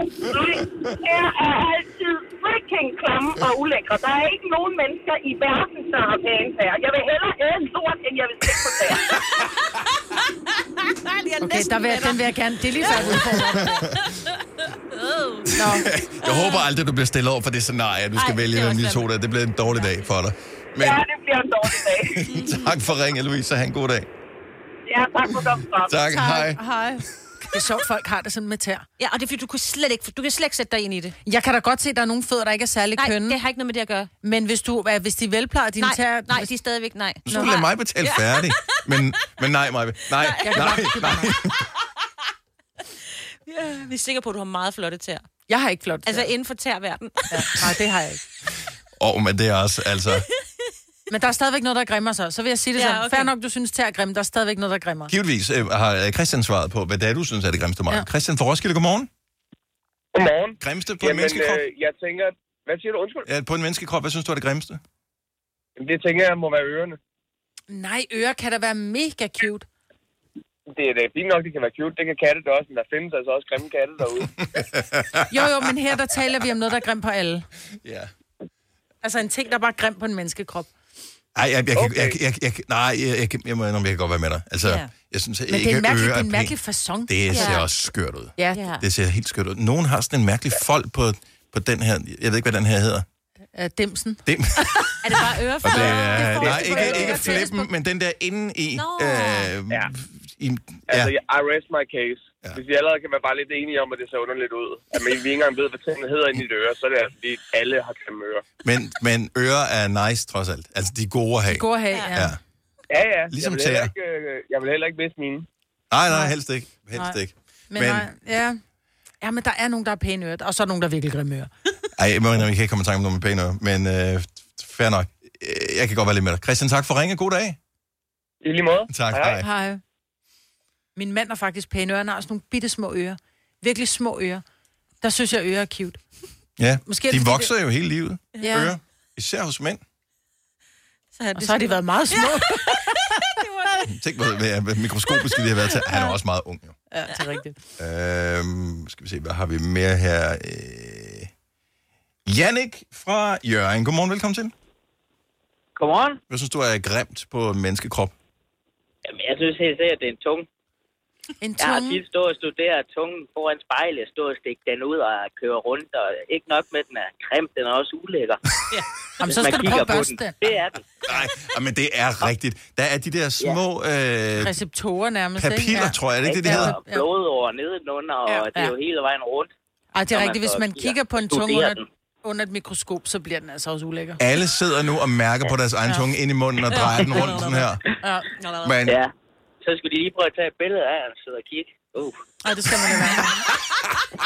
Tæer er altid freak. fucking klamme og ulækre. Der er ikke nogen mennesker i verden, der har pæne. Jeg vil hellere æde en lort, end jeg vil slikke på tæer. Okay, der vil, jeg- den vil jeg gerne. Det er lige før, jeg udfordrer dig. Nå. Jeg håber aldrig, du bliver stillet over for det scenarie, at du skal Ej, vælge mellem de to der. Det bliver en dårlig dag for dig. Men Ja, det bliver en dårlig dag. tak for ringen, Louise. Ha' en god dag. Ja, tak for godt program. Tak, hej. Hej. Det er sjovt, folk har det sådan med tær. Ja, og det er fordi, du kan slet ikke, du kan slet ikke sætte dig ind i det. Jeg kan da godt se, at der er nogle fødder, der ikke er særlig Nej, kønne. det har ikke noget med det at gøre. Men hvis, du, hvad, hvis de velplejer dine Nej, tær... nej, de er stadigvæk nej. Nu skal du lade mig betale færdig. Men, men nej, Maja. Nej, nej, godt- nej. Ja, vi er sikre på, at du har meget flotte tær. Jeg har ikke flot Altså inden for tærverden. Ja, nej, det har jeg ikke. Åh, oh, men det er også, altså... Men der er stadigvæk noget, der grimmer sig. Så vil jeg sige det Ja, sådan. okay. Fair nok, du synes, tær er grimme. Der er stadigvæk noget, der grimmer. Givetvis øh, har øh, Christian svaret på, hvad det er, du synes er det grimmeste mig. Ja. Christian fra Roskilde, godmorgen. Godmorgen. Grimmeste på en menneskekrop? Øh, jeg tænker... Hvad siger du? Undskyld. Ja, på en menneskekrop, hvad synes du er det grimmeste? Jamen, Det tænker jeg må være ørerne. Nej, ører kan da være mega cute. Det er da fint nok, det kan være cute. Det kan katte da også, men der findes altså også grimme katte derude. Jo, jo, men her der taler vi om noget, der er grimt på alle. Ja. Altså en ting, der er bare grimt på en menneskekrop. Ej, jeg, jeg, okay. jeg, jeg, jeg, jeg, nej, jeg, jeg, jeg må indrømme, jeg kan godt være med dig. Altså, Ja. jeg synes Men ikke, det er en mærkelig, det er en mærkelig fasong. Det ser ja. også skørt ud. Ja. Det ser helt skørt ud. Nogen har sådan en mærkelig fold på, på den her. Jeg ved ikke, hvad den her hedder. Uh, dimsen. Dim. Er det bare øreflipper? det er, det nej, ikke, ikke flippen, men den der inde i. Nå. Øh, Ja. I Altså, ja. I rest my case. Ja. Hvis vi allerede kan være bare lidt enige om, at det ser underligt ud, at vi ikke engang ved, hvad tingene hedder inde i det øre, så er det altså, fordi alle har grimme ører. Men, men ører er nice, trods alt. Altså, de er gode at have. God at have, ja. Ja. Ja, ja. Ligesom jeg vil ikke, øh, jeg vil heller ikke miste mine. Nej, nej, helst ikke. Helst Nej. ikke. Men, men nej, ja. Ja, men der er nogen, der er pæne ører, og så er der nogen, der er virkelig grimme ører. Ej, jeg må indrømme, jeg kan ikke komme i tanke om noget med pæne ører, men øh, fair nok. Jeg kan godt være lidt med dig. Christian, tak for ringe. God dag. I lige måde. Tak, hej. Hej. Min mand har faktisk pæne ører. Han har sådan nogle bitte små ører. Virkelig små ører. Der synes jeg, ører er cute. Ja, Måske de det, vokser jo hele livet. Ja. Ører. Især hos mænd. Så har, Og så har de været meget små. Tænk, hvor, hvad mikroskopisk de har været til. Han er også meget ung, jo. Ja, det er rigtigt. Øhm, skal vi se, hvad har vi mere her? Øh... Jannik fra Jørgen. Godmorgen, velkommen til. Godmorgen. Hvad synes du er grimt på en menneskekrop? Jamen, jeg synes helt sikkert, at det er en tung. En Jeg har tunge. tit stået og studeret tungen foran spejlet, stå og stikke den ud og køre rundt, og ikke nok med, den er grim, den er også ulækker. Ja. Jamen, så man skal du kigger prøve børste den. Det er den. Nej, ah, men det er rigtigt. Der er de der små... Øh, Receptorer nærmest, ikke? papiller, tror jeg. Er det ikke det, de Der hedder? er blod over nedenunder, og Ja. det er jo hele vejen rundt. Ej, det er rigtigt. Hvis man kigger- på en tunge under, under et mikroskop, så bliver den altså også ulækker. Alle sidder nu og mærker på deres egen tunge ind i munden og drejer den rundt sådan her. Ja. Men Ja. Så skulle de lige prøve at tage et billede af og sidde og kigge. Uh. Ej, det skal man jo være.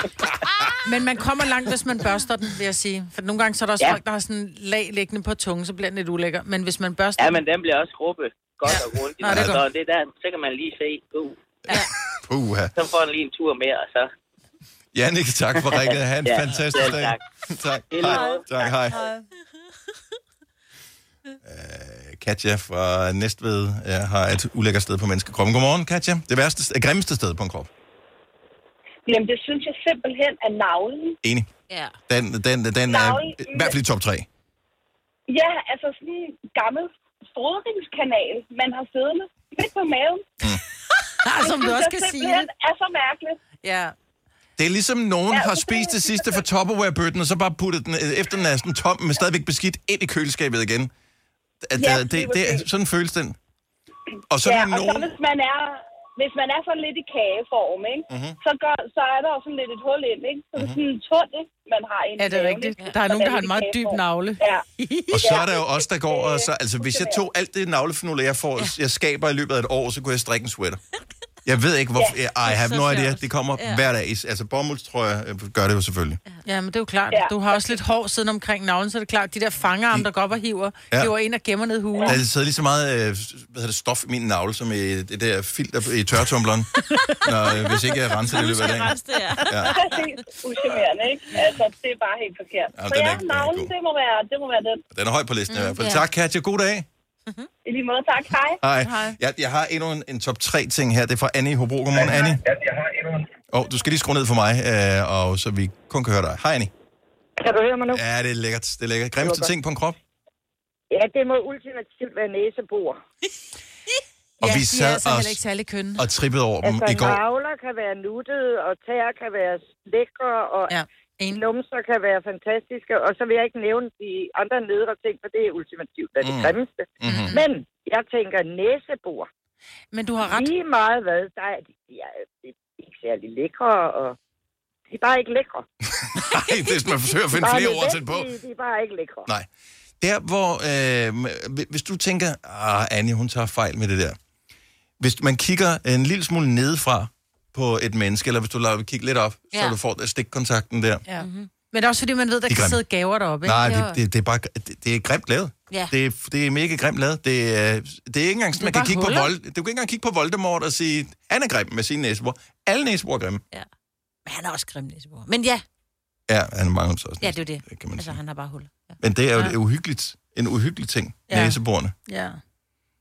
Men man kommer langt, hvis man børster den, vil jeg sige. For nogle gange så er der også Ja. ja. folk, der har sådan en lag liggende på tungen, så bliver den lidt ulækker. Men hvis man børster Ja, men den bliver også gruppe godt og grundigt. Nå, det er så godt. det der, så kan man lige se, uh. Puha. Så får den lige en tur mere, og så... Jannik, tak for ringet. Ha' en Ja, fantastisk dag. tak. tak. Hej. Tak, hej. Øh, Katja fra Næstved øh, har et ulækkert sted på menneskekroppen. Godmorgen, Katja. Det værste, det grimmeste sted på en krop. Jamen, det synes jeg simpelthen er navlen. Enig. Ja. Den, den, den er Navlen. i hvert fald i top 3. Ja, altså sådan en gammel fodringskanal, man har siddende midt på maven. Ah, som du Det også kan sige. simpelthen er så mærkeligt. Ja. Det er ligesom nogen Ja, har det- spist det sidste fra Tupperware-bøtten, og så bare puttet den, øh, efter den er sådan tom, men stadigvæk beskidt, ind i køleskabet igen. At, Ja, det, det, er, præcis. sådan føles den. Og så ja, og så hvis man er hvis man er sådan lidt i kageform, ikke? Mhm. Mm-hmm. Så, gør, så er der jo sådan lidt et hul ind, ikke? Så det er sådan en tunnel, man har ind Ja, det er rigtigt. Der er nogen, der har en meget dyb navle. Ja. Og så er der jo også der går, og så, altså hvis jeg tog alt det navlefnule, jeg får, jeg skaber i løbet af et år, så kunne jeg strikke en sweater. Jeg ved ikke, hvorfor. Ja. I have no idea. Det kommer Ja. hver dag. Altså bomuldstrøjer øh, gør det jo selvfølgelig. Ja, men det er jo klart. Ja. Du har også lidt hår siden omkring navlen, så er det klart, de der fangerarme, der går op og hiver, Ja. ja. hiver ind og gemmer ned i hulen. Der sidder lige så meget øh, hvad hedder det, stof i min navle, som i det der filter i tørretumbleren, når, øh, hvis ikke jeg renser det i løbet af dagen. Ja. Ja. Præcis. Uschammerende, ikke? Altså, det er bare helt forkert. Jamen, så er ja, er navlen, det må, være, det må være den. Den er højt på listen i hvert fald. Ja. Tak, Katja. God dag. I lige måde, tak. Hej. Hej. Jeg, jeg har endnu en, en top 3 ting her. Det er fra Annie i Hobro. Godmorgen, Annie. Ja, jeg har endnu en... Åh, oh, du skal lige skrue ned for mig, øh, og så vi kun kan høre dig. Hej, Annie. Kan du høre mig nu? Ja, det er lækkert. Det er lækkert. Grimmeste ting på en krop? Ja, det må ultimativt være næsebor. Og ja, vi de sad er altså og- ikke særlig kønne. Og trippede over dem Altså, i går. navler kan være nuttede, og tæer kan være lækre, og ja, numser kan være fantastiske. Og så vil jeg ikke nævne de andre nedre ting, for det er ultimativt er det Mm. grimmeste. Mhm. Men jeg tænker næsebor. Men du har ret. Lige meget hvad, der er, de er ikke særlig lækre, og de er bare ikke lækre. Nej, det er, man forsøger at finde De er flere ord til på. nødvendige, De er bare ikke lækre. Nej. Der, hvor... Øh, hvis du tænker, ah, Annie, hun tager fejl med det der. Hvis man kigger en lille smule nedefra på et menneske, eller hvis du lader kigge lidt op, ja. så du får der stikkontakten der. Ja. Mm-hmm. Men det er også fordi, man ved, der De er kan grimme. sidde gaver deroppe. Nej, ikke? det, det, det, er bare det, det er grimt lavet. Ja. Det, det er mega grimt lavet. Det er, det er ikke engang sådan, man kan kigge på huller. Vold, du kan ikke engang kigge på Voldemort og sige, han er grim med sine næsebor. Alle næsebor er grimme. Ja. Men han er også grim næsebor. Men ja, Ja, han mangler så også. ja, det er det. det altså, han har bare huller. Ja. Men det er jo Ja. uhyggeligt. En uhyggelig ting. Ja. Næseborene. Ja.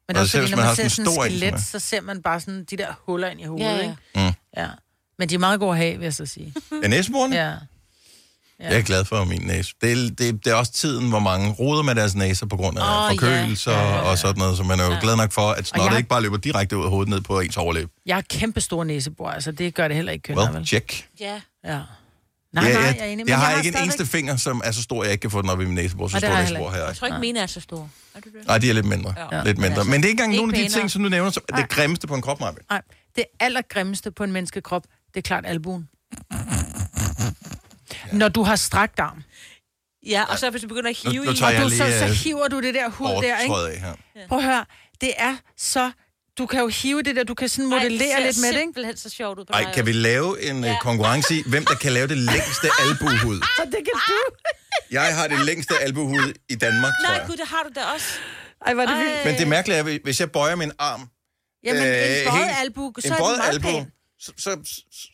Men også fordi, når man man, har ser sådan en skelet, så ser man bare sådan de der huller ind i hovedet, Ja, ja. ikke? Mm. Ja. Men de er meget gode at have, vil jeg så sige. Er næseborene? Ja. Ja. Jeg er glad for min næse. Det er, det, det er også tiden, hvor mange roder med deres næser på grund af oh, forkølelser ja. ja. Ja, ja, og sådan noget, så man er jo Ja. glad nok for, at snot jeg- det ikke bare løber direkte ud af hovedet ned på ens overlæb. Jeg har kæmpe store næsebor, altså det gør det heller ikke kønnere, Well, vel? check. Ja. Ja. Nej, jeg, nej, jeg, jeg er enig. men jeg har har ikke en eneste finger, som er så stor, at jeg ikke kan få den op i min næsebor. Så stor jeg næsebor har jeg Jeg tror ikke, mine er så store. Er det? Nej, de er lidt mindre. Ja. Ja. Lidt mindre. Men det er ikke engang nogen af de ting, som du nævner, som er det grimmeste på en krop, Maja. Nej, det allergrimmeste på en menneskekrop, det er klart albuen. Når du har strakt arm. Ja, og så hvis du begynder at Nu- hive nu i... tager jeg og du, så, så øh, hiver du det der hud der, ikke? Af her. Prøv at høre, det er så... Du kan jo hive det der, du kan sådan modellere lidt med det, ikke? simpelthen så sjovt ud på Ej, kan vi lave en ja. konkurrence i, hvem der kan lave det længste albuehud? Så det kan du. Jeg har det længste albuehud i Danmark, tror Nej, jeg. gud, det har du da også. Ej, var det vildt. Men det mærkelige er, hvis jeg bøjer min arm... Jamen, en øh, bøjet helt- albu, så en er bøjet det meget albu, pæn. Så, så,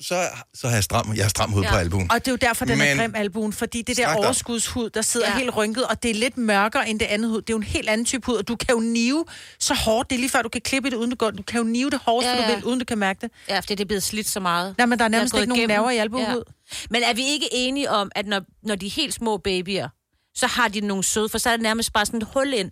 så, så har jeg stram, jeg har stram hud ja. på albuen. Og det er jo derfor, den er Men- grim albuen, fordi det der overskudshud, der sidder Ja. ja. helt rynket, og det er lidt mørkere end det andet hud. Det er jo en helt anden type hud, og du kan jo nive så hårdt. Det er lige før, du kan klippe det, uden du går. Du kan jo nive det hårdest, Ja, ja, ja. ja. du vil, uden du kan mærke det. Ja, fordi det er blevet slidt så meget. Nej, men der er nærmest ikke nogen nerver i albuehud. Men er vi ikke enige om, at når, når de er helt små babyer, så har de nogle søde, for så er det nærmest bare sådan et hul ind,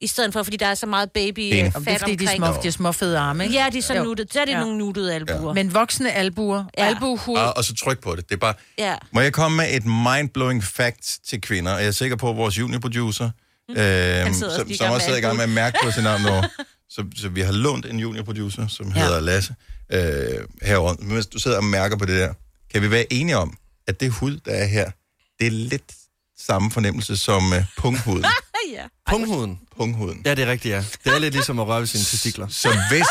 i stedet for, fordi der er så meget baby Enig. øh, Om det er fat fordi, de små, de er små fede arme, ikke? Ja, de er så nuttede. Så er det Ja. nogle nuttede albuer. Men voksne albuer, Ja. ja. albuehud, Og, og så tryk på det. Det er bare... Ja. Må jeg komme med et mind-blowing fact til kvinder? Jeg er sikker på, at vores juniorproducer, mm. sidder også som, som gang også med sidder i gang med at mærke på sin arm nu. Så, så vi har lånt en juniorproducer, som Ja. hedder Lasse, øh, herovre. Men hvis du sidder og mærker på det der, kan vi være enige om, at det hud, der er her, det er lidt samme fornemmelse som øh, punghuden. ja. Punghuden. punghuden. Ja, det er rigtigt, ja. Det er lidt ligesom at røre ved sine testikler. Så hvis,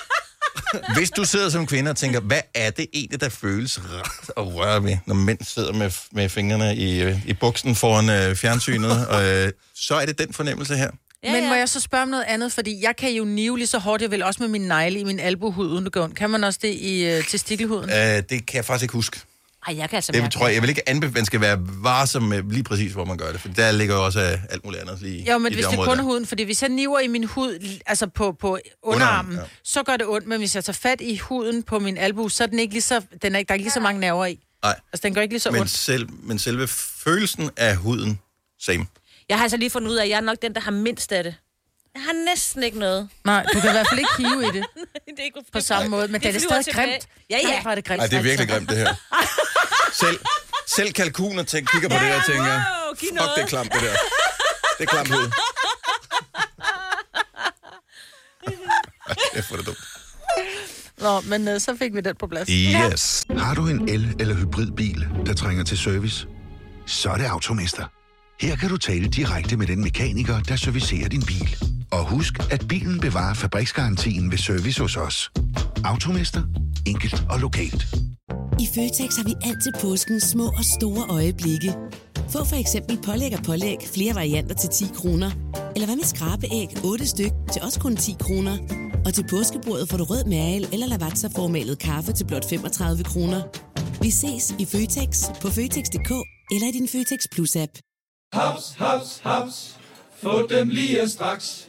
hvis du sidder som kvinde og tænker, hvad er det egentlig, der føles rart at røre ved, når mænd sidder med, med fingrene i, øh, i buksen foran øh, fjernsynet, og, øh, så er det den fornemmelse her. Ja, Men må jeg så spørge om noget andet? Fordi jeg kan jo nive lige så hårdt, jeg vil også med min negle i min albuehud, uden det ondt. Kan man også det i uh, testikelhuden? Øh, det kan jeg faktisk ikke huske. Ej, jeg kan altså Det mærke tror jeg, jeg vil ikke anbefale, man skal være varsom med lige præcis, hvor man gør det, for der ligger jo også øh, alt muligt andet lige Jo, men i hvis det område kun er huden, fordi hvis jeg niver i min hud, altså på, på underarmen, Underarmen, ja. så gør det ondt, men hvis jeg tager fat i huden på min albu, så er den ikke lige så, den er, ikke- der er ikke lige så mange nerver i. Nej, Altså, den gør ikke lige så men, ondt. selv, men selve følelsen af huden, same. Jeg har altså lige fundet ud af, at jeg er nok den, der har mindst af det. Jeg har næsten ikke noget. Nej, du kan i hvert fald ikke hive i det det er ikke på samme måde, men det, er det flyver stadig tilbage. grimt. Ja, ja. Nej, er det grimt. Nej, det er virkelig altså. grimt, det her. Selv, selv kalkuner tænker, kigger på det der og tænker, wow, fuck, noget." det er klamt, det der. Det er klamt hud. Ej, Det er det dumt. Nå, men uh, så fik vi den på plads. Yes. Har du en el- eller hybridbil, der trænger til service? Så er det Automester. Her kan du tale direkte med den mekaniker, der servicerer din bil. Og husk, at bilen bevarer fabriksgarantien ved service hos os. Automester. Enkelt og lokalt. I Føtex har vi altid påsken små og store øjeblikke. Få for eksempel pålæg og pålæg flere varianter til 10 kroner. Eller hvad med skrabeæg 8 styk til også kun 10 kroner. Og til påskebordet får du rød mal eller lavatserformalet kaffe til blot 35 kroner. Vi ses i Føtex på Føtex.dk eller i din Føtex Plus-app. Haps, haps, haps. Få dem lige straks.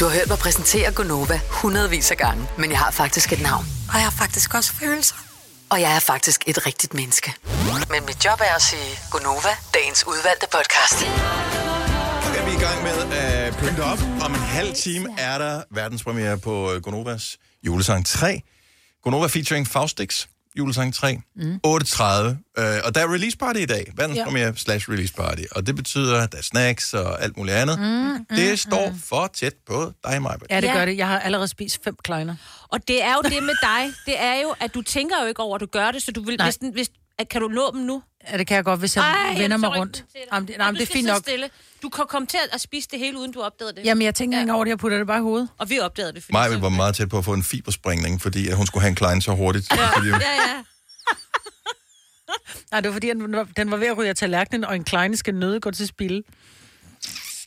Du har hørt mig præsentere Gonova hundredvis af gange, men jeg har faktisk et navn. Og jeg har faktisk også følelser. Og jeg er faktisk et rigtigt menneske. Men mit job er at sige Gonova, dagens udvalgte podcast. er vi i gang med at pynte op. Om en halv time er der verdenspremiere på øh, Gonovas julesang 3. Gonova featuring Faustix, julesang 3. Mm. 8.30. Øh, og der er release party i dag. Verdenspremiere ja. slash release party. Og det betyder, at der er snacks og alt muligt andet. Mm, mm, det står for tæt på dig, Maja. Ja, det gør det. Jeg har allerede spist fem kleiner. Og det er jo det med dig, det er jo, at du tænker jo ikke over, at du gør det, så du vil, Nej. hvis, den- hvis, kan du nå dem nu? Ja, det kan jeg godt, hvis jeg Ej, vender jeg mig rundt. Jamen, det, Nej, du det er fint nok. Stille. Du kan komme til at spise det hele, uden du opdagede det. Jamen, jeg tænker ikke over det, jeg putter det bare i hovedet. Og vi opdagede det. Fordi Maja var meget tæt på at få en fibersprængning, fordi at hun skulle have en klein så hurtigt. Ja. Fordi, Ja, ja. Nej, det var fordi, den var, den var ved at ryge af tallerkenen, og en kleine skal nøde gå til spil.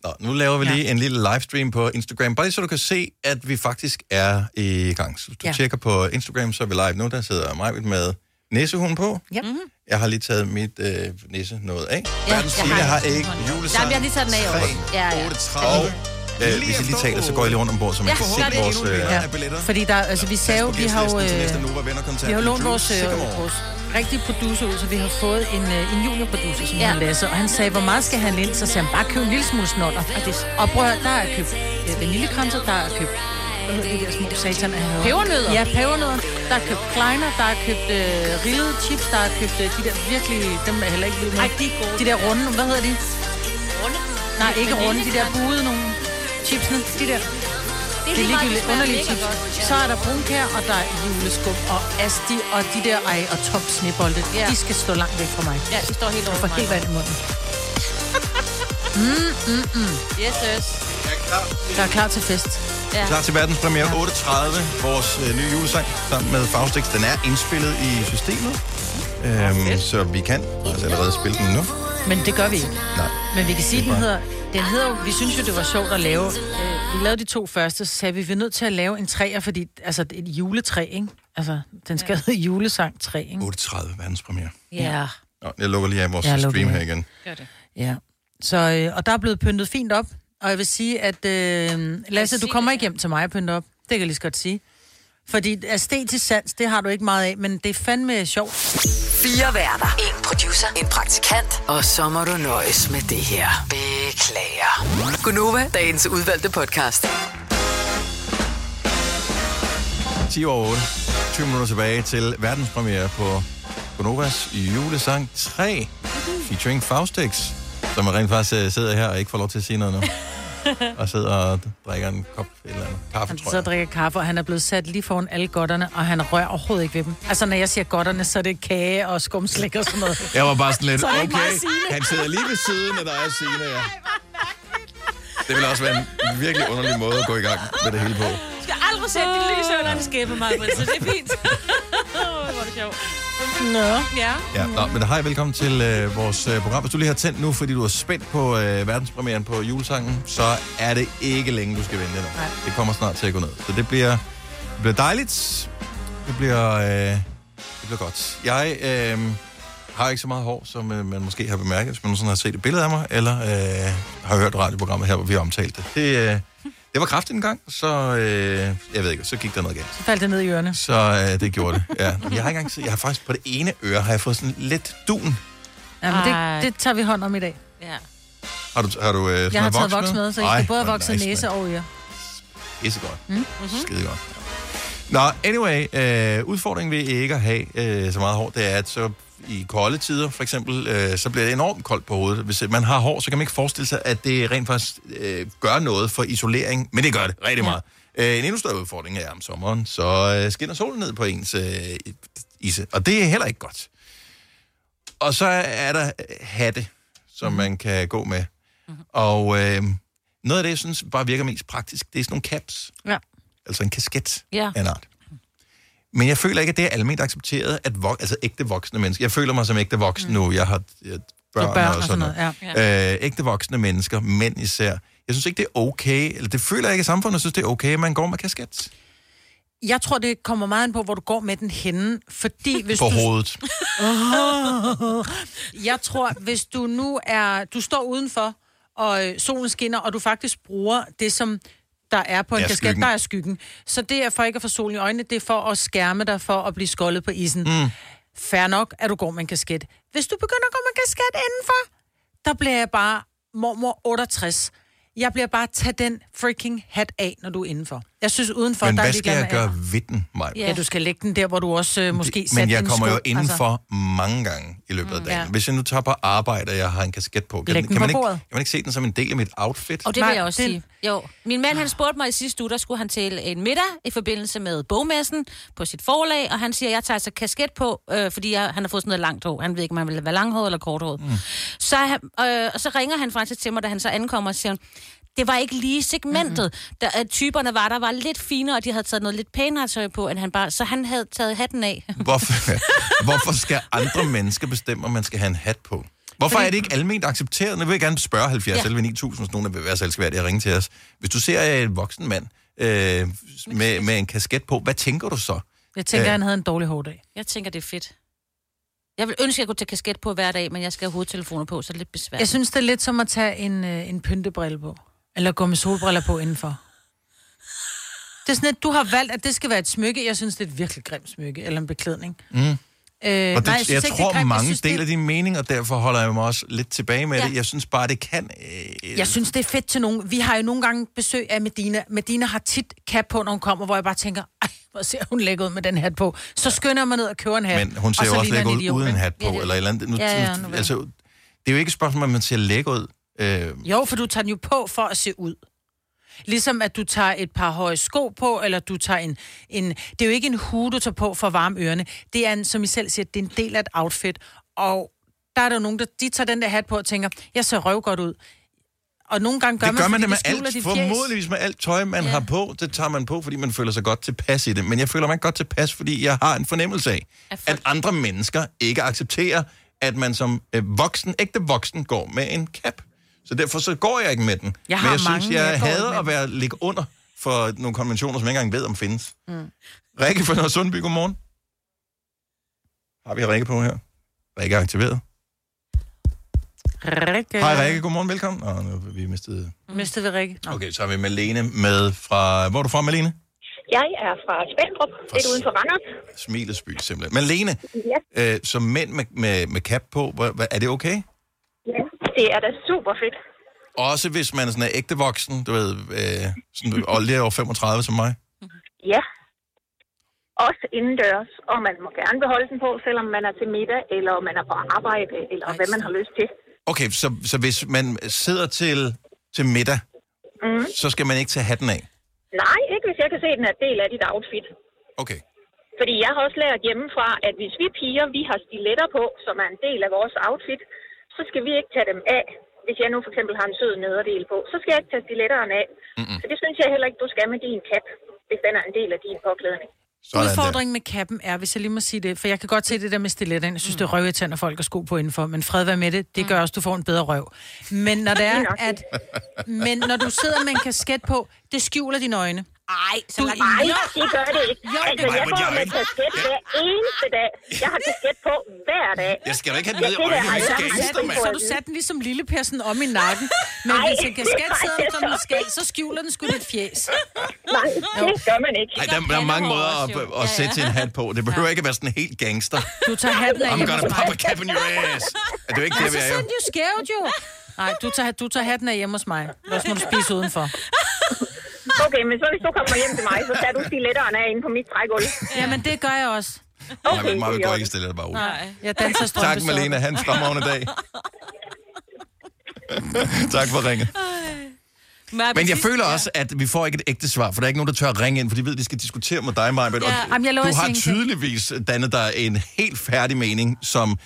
Nå, nu laver vi lige ja. en lille livestream på Instagram, bare lige så du kan se, at vi faktisk er i gang. Så hvis du ja. Ja. tjekker på Instagram, så er vi live nu. Der sidder mig med næsehund på. Ja. Mhm. Jeg har lige taget mit øh, nisse noget af. Ja, Verdens jeg Signe har har det. ikke julesang. men jeg har lige taget den af også. Ja, ja. Og øh, hvis I lige taler, så går jeg lige rundt ombord, så man Ja, kan se det. vores... Øh, Ja. Fordi der, altså, vi sagde jo, vi har jo, øh, vi har lånt vores, øh, vores rigtige producer ud, så vi har fået en, øh, en juniorproducer, som Ja. hedder Lasse, og han sagde, hvor meget skal han ind? Så sagde han, bare køb en lille smule snotter. Og prøv at, høre, der er købt øh, vaniljekranser, der er købt hvad hedder de der små satan? havde? Pebernødder? Ja, pebernødder. Der er købt kleiner, der er købt øh, rillede chips, der er købt øh, de der virkelig, dem er heller ikke vild med. Ej, de er gode. De der runde, hvad hedder de? Runde? Nej, ikke runde, de der buede nogle chipsene, de der. Det Det er lige meget, ligegyldigt det underlige chips. Så er der brunkær, og der er juleskum, og asti, og de der ej, og top snebolde. Ja. De skal stå langt væk fra mig. Ja, de står helt Jeg over får mig. helt vand i munden. Mm, mm, mm. Yes, yes. Jeg er klar til fest. Ja. Klar til verdenspremiere 8.30, vores øh, nye julesang sammen med Faustix. Den er indspillet i systemet, øhm, så vi kan altså allerede spille den nu. Men det gør vi ikke. Nej. Men vi kan sige, den er bare- hedder... Den hedder jo, vi synes jo, det var sjovt at lave... Øh, vi lavede de to første, så sagde vi, vi er nødt til at lave en træer, fordi... Altså, et juletræ, ikke? Altså, den skal hedde julesang 3, ikke? 8.30 verdenspremiere. Ja. Nå, jeg lukker lige af vores Jeg ja, stream her igen. Gør det. Ja. Så, øh, og der er blevet pyntet fint op. Og jeg vil sige, at øh, Lasse, du kommer ikke hjem til mig at pynte op. Det kan jeg lige så godt sige. Fordi æstetisk sans, det har du ikke meget af, men det er fandme sjovt. Fire værter. En producer. En praktikant. Og så må du nøjes med det her. Beklager. Gunova, dagens udvalgte podcast. 10 over 8. 20 minutter tilbage til verdenspremiere på Bonovas julesang 3, featuring Faustix, som rent faktisk øh, sidder her og ikke får lov til at sige noget nu. og sidder og drikker en kop et eller andet kaffe, Han tror så jeg. drikker kaffe, og han er blevet sat lige foran alle godterne, og han rører overhovedet ikke ved dem. Altså, når jeg siger godterne, så er det kage og skumslik og sådan noget. Jeg var bare sådan lidt, Så er okay, han sidder lige ved siden af dig og Signe, ja. Det vil også være en virkelig underlig måde at gå i gang med det hele på. Du skal aldrig sætte dit lys under en skæbe, Margrethe, så det er fint. Åh, hvor er det sjovt. Nå. Ja. Ja, nå, men hej, velkommen til øh, vores øh, program. Hvis du lige har tændt nu, fordi du er spændt på øh, verdenspremieren på julesangen, så er det ikke længe, du skal vente nu. Nej. Det kommer snart til at gå ned. Så det bliver, det bliver dejligt. Det bliver, øh, det bliver godt. Jeg øh, har ikke så meget hår, som øh, man måske har bemærket, hvis man nogensinde har set et billede af mig, eller øh, har hørt radioprogrammet her, hvor vi har omtalt det. Det, øh, det var kraftigt en gang, så øh, jeg ved ikke, så gik der noget galt. Så faldt det ned i ørerne. Så øh, det gjorde det, ja. Jeg har, ikke engang, set- jeg har faktisk på det ene øre, har jeg fået sådan lidt dun. Jamen, Ej. det, det tager vi hånd om i dag. Ja. Har du, har du øh, sådan Jeg har taget voks med, så Ej, skal både have vokset nice, næse og øre. Pisse godt. Mm? Mhm. Skide godt. Nå, anyway, øh, udfordringen ved ikke at have øh, så meget hår, det er, at så i kolde tider, for eksempel, øh, så bliver det enormt koldt på hovedet. Hvis man har hår, så kan man ikke forestille sig, at det rent faktisk øh, gør noget for isolering, men det gør det rigtig Ja. meget. Øh, en endnu større udfordring er om sommeren, så øh, skinner solen ned på ens øh, ise, og det er heller ikke godt. Og så er der øh, hatte, som Mhm. man kan gå med. Og øh, noget af det, jeg synes bare virker mest praktisk, det er sådan nogle caps. Ja. Altså en kasket Ja. af en art. Men jeg føler ikke, at det er almindeligt accepteret, at vok- altså ægte voksne mennesker. Jeg føler mig som ægte voksen nu. Jeg har jeg, børn, børn og sådan noget. ja. Øh, ægte voksne mennesker, mænd især. Jeg synes ikke, det er okay, eller det føler jeg ikke, at samfundet synes, det er okay, at man går med kasket Jeg tror, det kommer meget an på, hvor du går med den henne, fordi hvis på du... hovedet. Jeg tror, hvis du nu er... Du står udenfor, og øh, solen skinner, og du faktisk bruger det, som der er på en Ja, kasket, skyggen. der er skyggen. Så det er for ikke at få solen i øjnene, det er for at skærme dig for at blive skoldet på isen. Mm. Fær nok, at du går med en kasket. Hvis du begynder at gå med en kasket indenfor, der bliver jeg bare mormor 68. Jeg bliver bare tage den freaking hat af, når du er indenfor. Jeg synes udenfor, Men der er hvad skal jeg gøre ved den, Maja? Ja, du skal lægge den der, hvor du også øh, måske Men satte jeg din kommer sko. jo indenfor altså... mange gange i løbet af dagen. Ja. Hvis jeg nu tager på arbejde, og jeg har en kasket på, kan, Læg den, den kan, på man ikke, bordet. kan man ikke se den som en del af mit outfit? Og det vil jeg også sige. Jo, min mand han spurgte mig i sidste uge, der skulle han til en middag i forbindelse med bogmessen på sit forlag, og han siger, at jeg tager altså kasket på, øh, fordi jeg, han har fået sådan noget langt hår. Han ved ikke, om han vil være langhåret eller korthåret. Mm. Så, øh, og så ringer han faktisk til mig, da han så ankommer og siger, det var ikke lige segmentet. Mm-hmm. Der, øh, typerne var, der var lidt finere, og de havde taget noget lidt pænere tøj på, end han bare... Så han havde taget hatten af. Hvorfor, hvorfor skal andre mennesker bestemme, om man skal have en hat på? Hvorfor Fordi- er det ikke almindeligt accepteret? Nu vil jeg gerne spørge 70 Ja. ja. 9000, hvis nogen der vil være så elskværdige at ringe til os. Hvis du ser en voksen mand øh, med, med en kasket på, hvad tænker du så? Jeg tænker, Øh, han havde en dårlig hårdag. Jeg tænker, det er fedt. Jeg vil ønske, at jeg kunne tage kasket på hver dag, men jeg skal have hovedtelefoner på, så det er lidt besværligt. Jeg synes, det er lidt som at tage en, øh, en pyntebrille på. Eller gå med solbriller på indenfor. Det er sådan, at du har valgt, at det skal være et smykke. Jeg synes, det er et virkelig grimt smykke, eller en beklædning. Mm. Øh, Og det, nej, jeg, jeg ikke, det tror, grimt. mange synes, deler det, din mening, og derfor holder jeg mig også lidt tilbage med Ja. det. Jeg synes bare, det kan... Øh, Jeg synes, det er fedt til nogen. Vi har jo nogle gange besøg af Medina. Medina har tit cap på, når hun kommer, hvor jeg bare tænker, ej, hvor ser hun lækker ud med den hat på. Så skynder mig ned og køber en hat. Men hun ser og jo så også lækker ud uden hat på, Ja, det- eller et eller andet. Nu, Ja, ja, nu altså, det er jo ikke et spørgsmål, om man ser lækker ud. Øh, Jo, for du tager den jo på for at se ud. Ligesom at du tager et par høje sko på, eller du tager en, en... Det er jo ikke en hue, du tager på for at varme ørerne. Det er, en, som I selv siger, det er en del af et outfit. Og der er der jo nogen, der de tager den der hat på og tænker, jeg ser røv godt ud. Og nogle gange gør det gør man det med alt, formodentligvis med alt tøj, man ja. har på. Det tager man på, fordi man føler sig godt tilpas i det. Men jeg føler mig ikke godt tilpas, fordi jeg har en fornemmelse af, at andre mennesker ikke accepterer, at man som øh, voksen, ægte voksen, går med en cap. Så derfor så går jeg ikke med den. Jeg Men jeg synes, mange, jeg, jeg går hader at være ligge under for nogle konventioner, som jeg ikke engang ved, om findes. Mm. Rikke fra Nørre Sundby, godmorgen. Har vi Rikke på her? Rikke er aktiveret. Rikke. Hej Rikke, godmorgen, velkommen. Nå, nu har vi mistet... Mistede vi Rikke? Nå. Okay, så har vi Malene med fra... Hvor er du fra, Malene? Jeg er fra Spændrup, lidt uden for Randers. Smilesby, simpelthen. Malene, Ja. øh, som mænd med, med, med cap på, er det okay? Det er da super fedt. Også hvis man er sådan er ægte voksen, du ved, øh, sådan, og lige over 35 som mig. Ja. Også indendørs, og man må gerne beholde den på, selvom man er til middag, eller man er på arbejde, eller hvad man har lyst til. Okay, så, så hvis man sidder til, til middag, Mm. så skal man ikke tage hatten af? Nej, ikke hvis jeg kan se, at den er del af dit outfit. Okay. Fordi jeg har også lært hjemmefra, at hvis vi piger, vi har stiletter på, som er en del af vores outfit, så skal vi ikke tage dem af. Hvis jeg nu for eksempel har en sød nederdel på, så skal jeg ikke tage stiletterne af. Mm-mm. Så det synes jeg heller ikke, du skal med din cap, hvis den er en del af din påklædning. Udfordringen med kappen er, hvis jeg lige må sige det, for jeg kan godt se det der med stiletter. Jeg synes, det er røvirriterende, at folk har sko på indenfor, men fred være med det. Det gør også, at du får en bedre røv. Men når det er, at... Men når du sidder med en kasket på, det skjuler dine øjne. Ej, så Nej, det gør det ikke. Jo, altså, jeg går det. med kasket hver eneste dag. Jeg har kasket på hver dag. Jeg skal da ikke have den ned i øjnene, hvis så du gangster, mand. Så du sat den ligesom lille Per sådan om i nakken. Men Ej, hvis en kasket sidder er som en så skæld, så skjuler den sgu dit fjes. Nej, det gør man ikke. Ej, der, der er mange måder at, at sætte sin hat på. Det behøver ikke at være sådan helt gangster. Du tager hatten af I'm gonna pop a cap in your ass. Er det ikke det, vi så er jo? send jo skævt jo. Nej, du tager, du tager hatten af hjemme hos mig. Ellers må du spise udenfor. Okay, men så hvis du kommer hjem til mig, så tager du stiletterne af inde på mit trægulv. Jamen, det gør jeg også. Okay, Nej, vi går ikke stille bare ud. Nej, jeg danser Tak, strømpesokker. Malene. Han fremragende dag. tak for ringet. Men jeg føler også, at vi får ikke et ægte svar, for der er ikke nogen, der tør at ringe ind, for de ved, at de skal diskutere med dig, Maja. Ja. Jamen, jeg du har tydeligvis dannet dig en helt færdig mening, som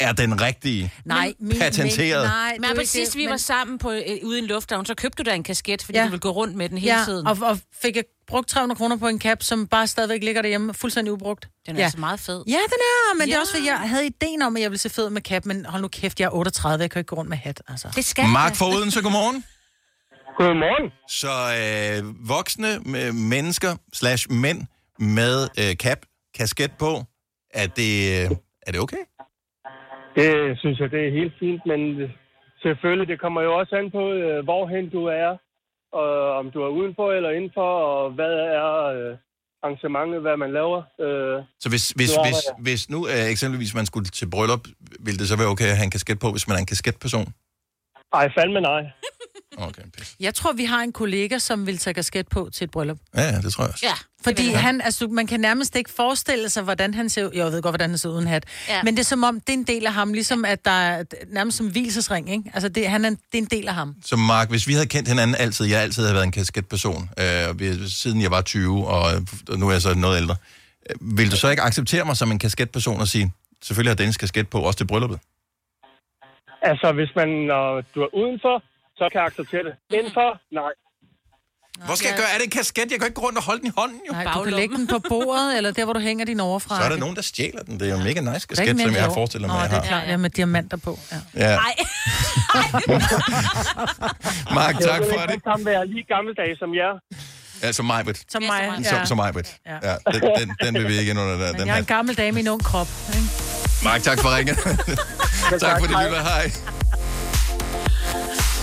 er den rigtige. Nej, min, Patenteret. Nej, Men ikke det, vi var men- sammen på, øh, ude i en lufthavn, så købte du da en kasket, fordi ja. Du ville gå rundt med den hele ja, tiden. Og, og fik jeg brugt 300 kroner på en cap, som bare stadigvæk ligger derhjemme, fuldstændig ubrugt. Den er ja. altså meget fed. Ja, den er, men ja. det er også, fordi jeg havde ideen om, at jeg ville se fed med cap, men hold nu kæft, jeg er 38, jeg kan ikke gå rundt med hat, altså. Det skal Mark fra Odense, godmorgen. Godmorgen. Så øh, voksne øh, mennesker slash mænd med øh, cap, kasket på, er det, øh, er det okay? Det synes jeg, det er helt fint, men selvfølgelig, det kommer jo også an på, øh, hvorhen du er, og om du er udenfor eller indenfor, og hvad er øh, arrangementet, hvad man laver. Øh, Så hvis, hvis, hvis, hvis nu eksempelvis man skulle til bryllup, ville det så være okay at have en kasket på, hvis man er en kasketperson? Ej, fandme nej. Okay. Jeg tror, vi har en kollega, som vil tage kasket på til et bryllup. Ja, ja, det tror jeg også. Ja. Fordi han, altså, man kan nærmest ikke forestille sig, hvordan han ser ud. Jeg ved godt, hvordan han ser ud uden hat. Ja. Ja. Men det er som om, det er en del af ham, ligesom at der er nærmest som hvilesesring, ikke? Altså, det, han er, en- det er en del af ham. Så Mark, hvis vi havde kendt hinanden altid, jeg altid havde været en kasketperson, øh, siden jeg var 20, og, og nu er jeg så noget ældre, øh, vil du så ikke acceptere mig som en kasketperson og sige, selvfølgelig har Dennis kasket på, også til brylluppet? Altså, hvis man, når du er udenfor, så kan jeg acceptere det. Indenfor, nej. Hvor skal jeg gøre? Er det en kasket? Jeg kan ikke gå rundt og holde den i hånden, jo. Nej, du kan lægge den på bordet, eller der, hvor du hænger din overfra. Så er der nogen, der stjæler den. Det er jo en mega nice Der er kasket, mere som jeg har forestillet mig, Nå, jeg det er har. klart, ja, med diamanter på. Ja. Ja. Nej. Mark, Jeg tak vil for det. sammen være lige gammeldags som jer. Altså Majbet. Som mig, Som, som Majbet. Ja, den, den, den vil vi ikke ind under der. Men Den jeg er her. en gammel dame i en ung krop. Ikke? Mark, tak for ringen. tak for det, lytter. Hej.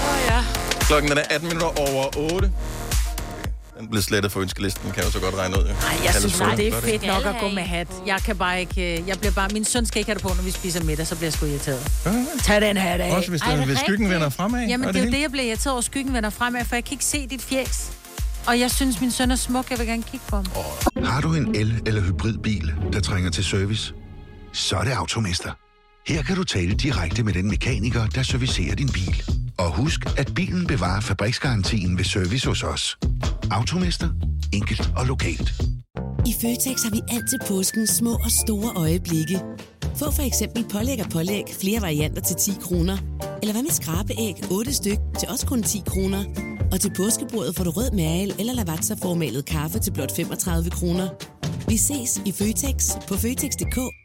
Åh, ja. Klokken er 18 minutter over 8. Den blev slettet for ønskelisten, kan jeg jo så godt regne ud. Nej, jeg synes, Kaldes nej, det er fedt nok at gå med hat. Jeg kan bare ikke... øh, Jeg bliver bare, min søn skal ikke have det på, når vi spiser middag, så bliver jeg sgu irriteret. Tag den hat af. Også hvis, den, hvis skyggen vender fremad. Jamen, det er jo det, jeg bliver irriteret over, skyggen vender fremad, for jeg kan ikke se dit fjæs. Og jeg synes, min søn er smuk. Jeg vil gerne kigge på ham. Har du en el- eller hybridbil, der trænger til service? Så er det Automester. Her kan du tale direkte med den mekaniker, der servicerer din bil. Og husk, at bilen bevarer fabriksgarantien ved service hos os. Automester. Enkelt og lokalt. I Føtex har vi altid påsken små og store øjeblikke. Få for eksempel pålæg og pålæg flere varianter til 10 kroner. Eller hvad med skrabeæg 8 styk til også kun 10 kroner. Og til påskebordet får du rød mal eller lavatserformalet kaffe til blot 35 kroner. Vi ses i Føtex på Føtex.dk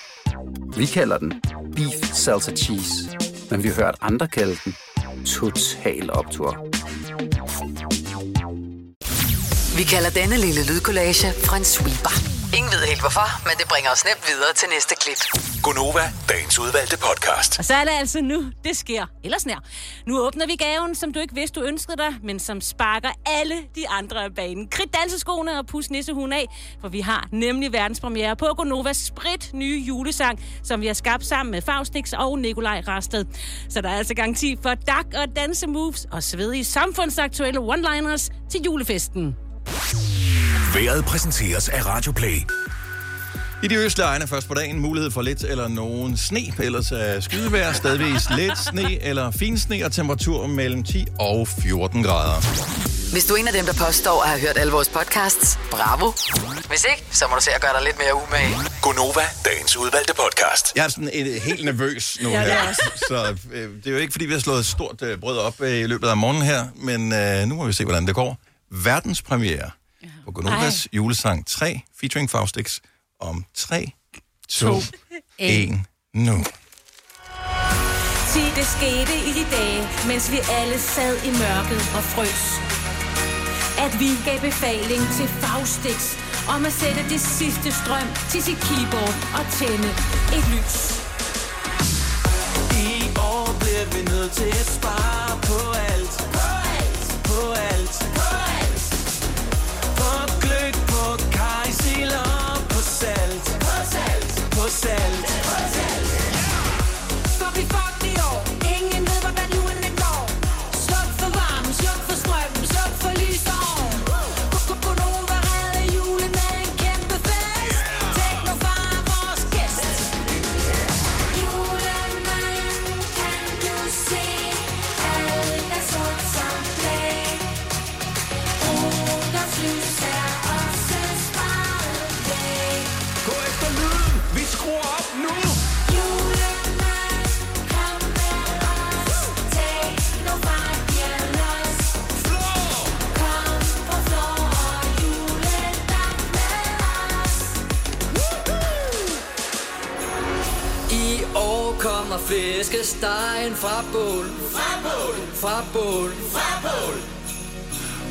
Vi kalder den Beef Salsa Cheese, men vi har hørt andre kalde den Total Optor. Vi kalder denne lille lydkollage en sweeper. Ingen ved helt hvorfor, men det bringer os nemt videre til næste klip. Gunova, dagens udvalgte podcast. Og så er det altså nu, det sker. Ellers nær. Nu åbner vi gaven, som du ikke vidste, du ønskede dig, men som sparker alle de andre af banen. Krit danseskoene og pus nissehuen af, for vi har nemlig verdenspremiere på Gonovas sprit nye julesang, som vi har skabt sammen med Faustix og Nikolaj Rasted. Så der er altså garanti for dak og dansemoves og svedige samfundsaktuelle one-liners til julefesten. Været præsenteres af Radioplay. I de østlige egne først på dagen mulighed for lidt eller nogen sne, ellers er skydevejr, stadigvis lidt sne eller fin sne og temperatur mellem 10 og 14 grader. Hvis du er en af dem, der påstår at have hørt alle vores podcasts, bravo. Hvis ikke, så må du se at gøre dig lidt mere umage. Gunova, dagens udvalgte podcast. Jeg er sådan et, helt nervøs nu Ja, det er her. også. Så øh, det er jo ikke, fordi vi har slået et stort øh, brød op øh, i løbet af morgenen her, men øh, nu må vi se, hvordan det går. Verdenspremiere på Gunovas julesang 3, featuring Faustix, om 3, 2, 1, nu. Sig det skete i de dage, mens vi alle sad i mørket og frøs. At vi gav befaling til Faustix om at sætte det sidste strøm til sit keyboard og tænde et lys. I år bliver vi nødt til at spare på alt. Kommer flæskestegen fra bål? Fra bål, fra bål, fra bål.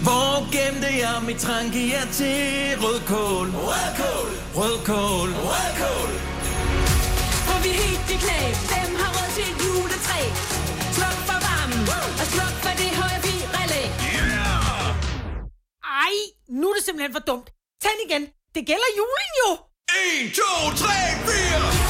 Hvor gemte jeg mit trangier til rødkål? Rødkål, rødkål, rødkål. For vi er helt i knæ, hvem har råd til et juletræ? Sluk for varmen, og sluk for det høje vi-relæ. Ej, nu er det simpelthen for dumt. Tænd igen. Det gælder julen jo. 1, 2, 3, 4.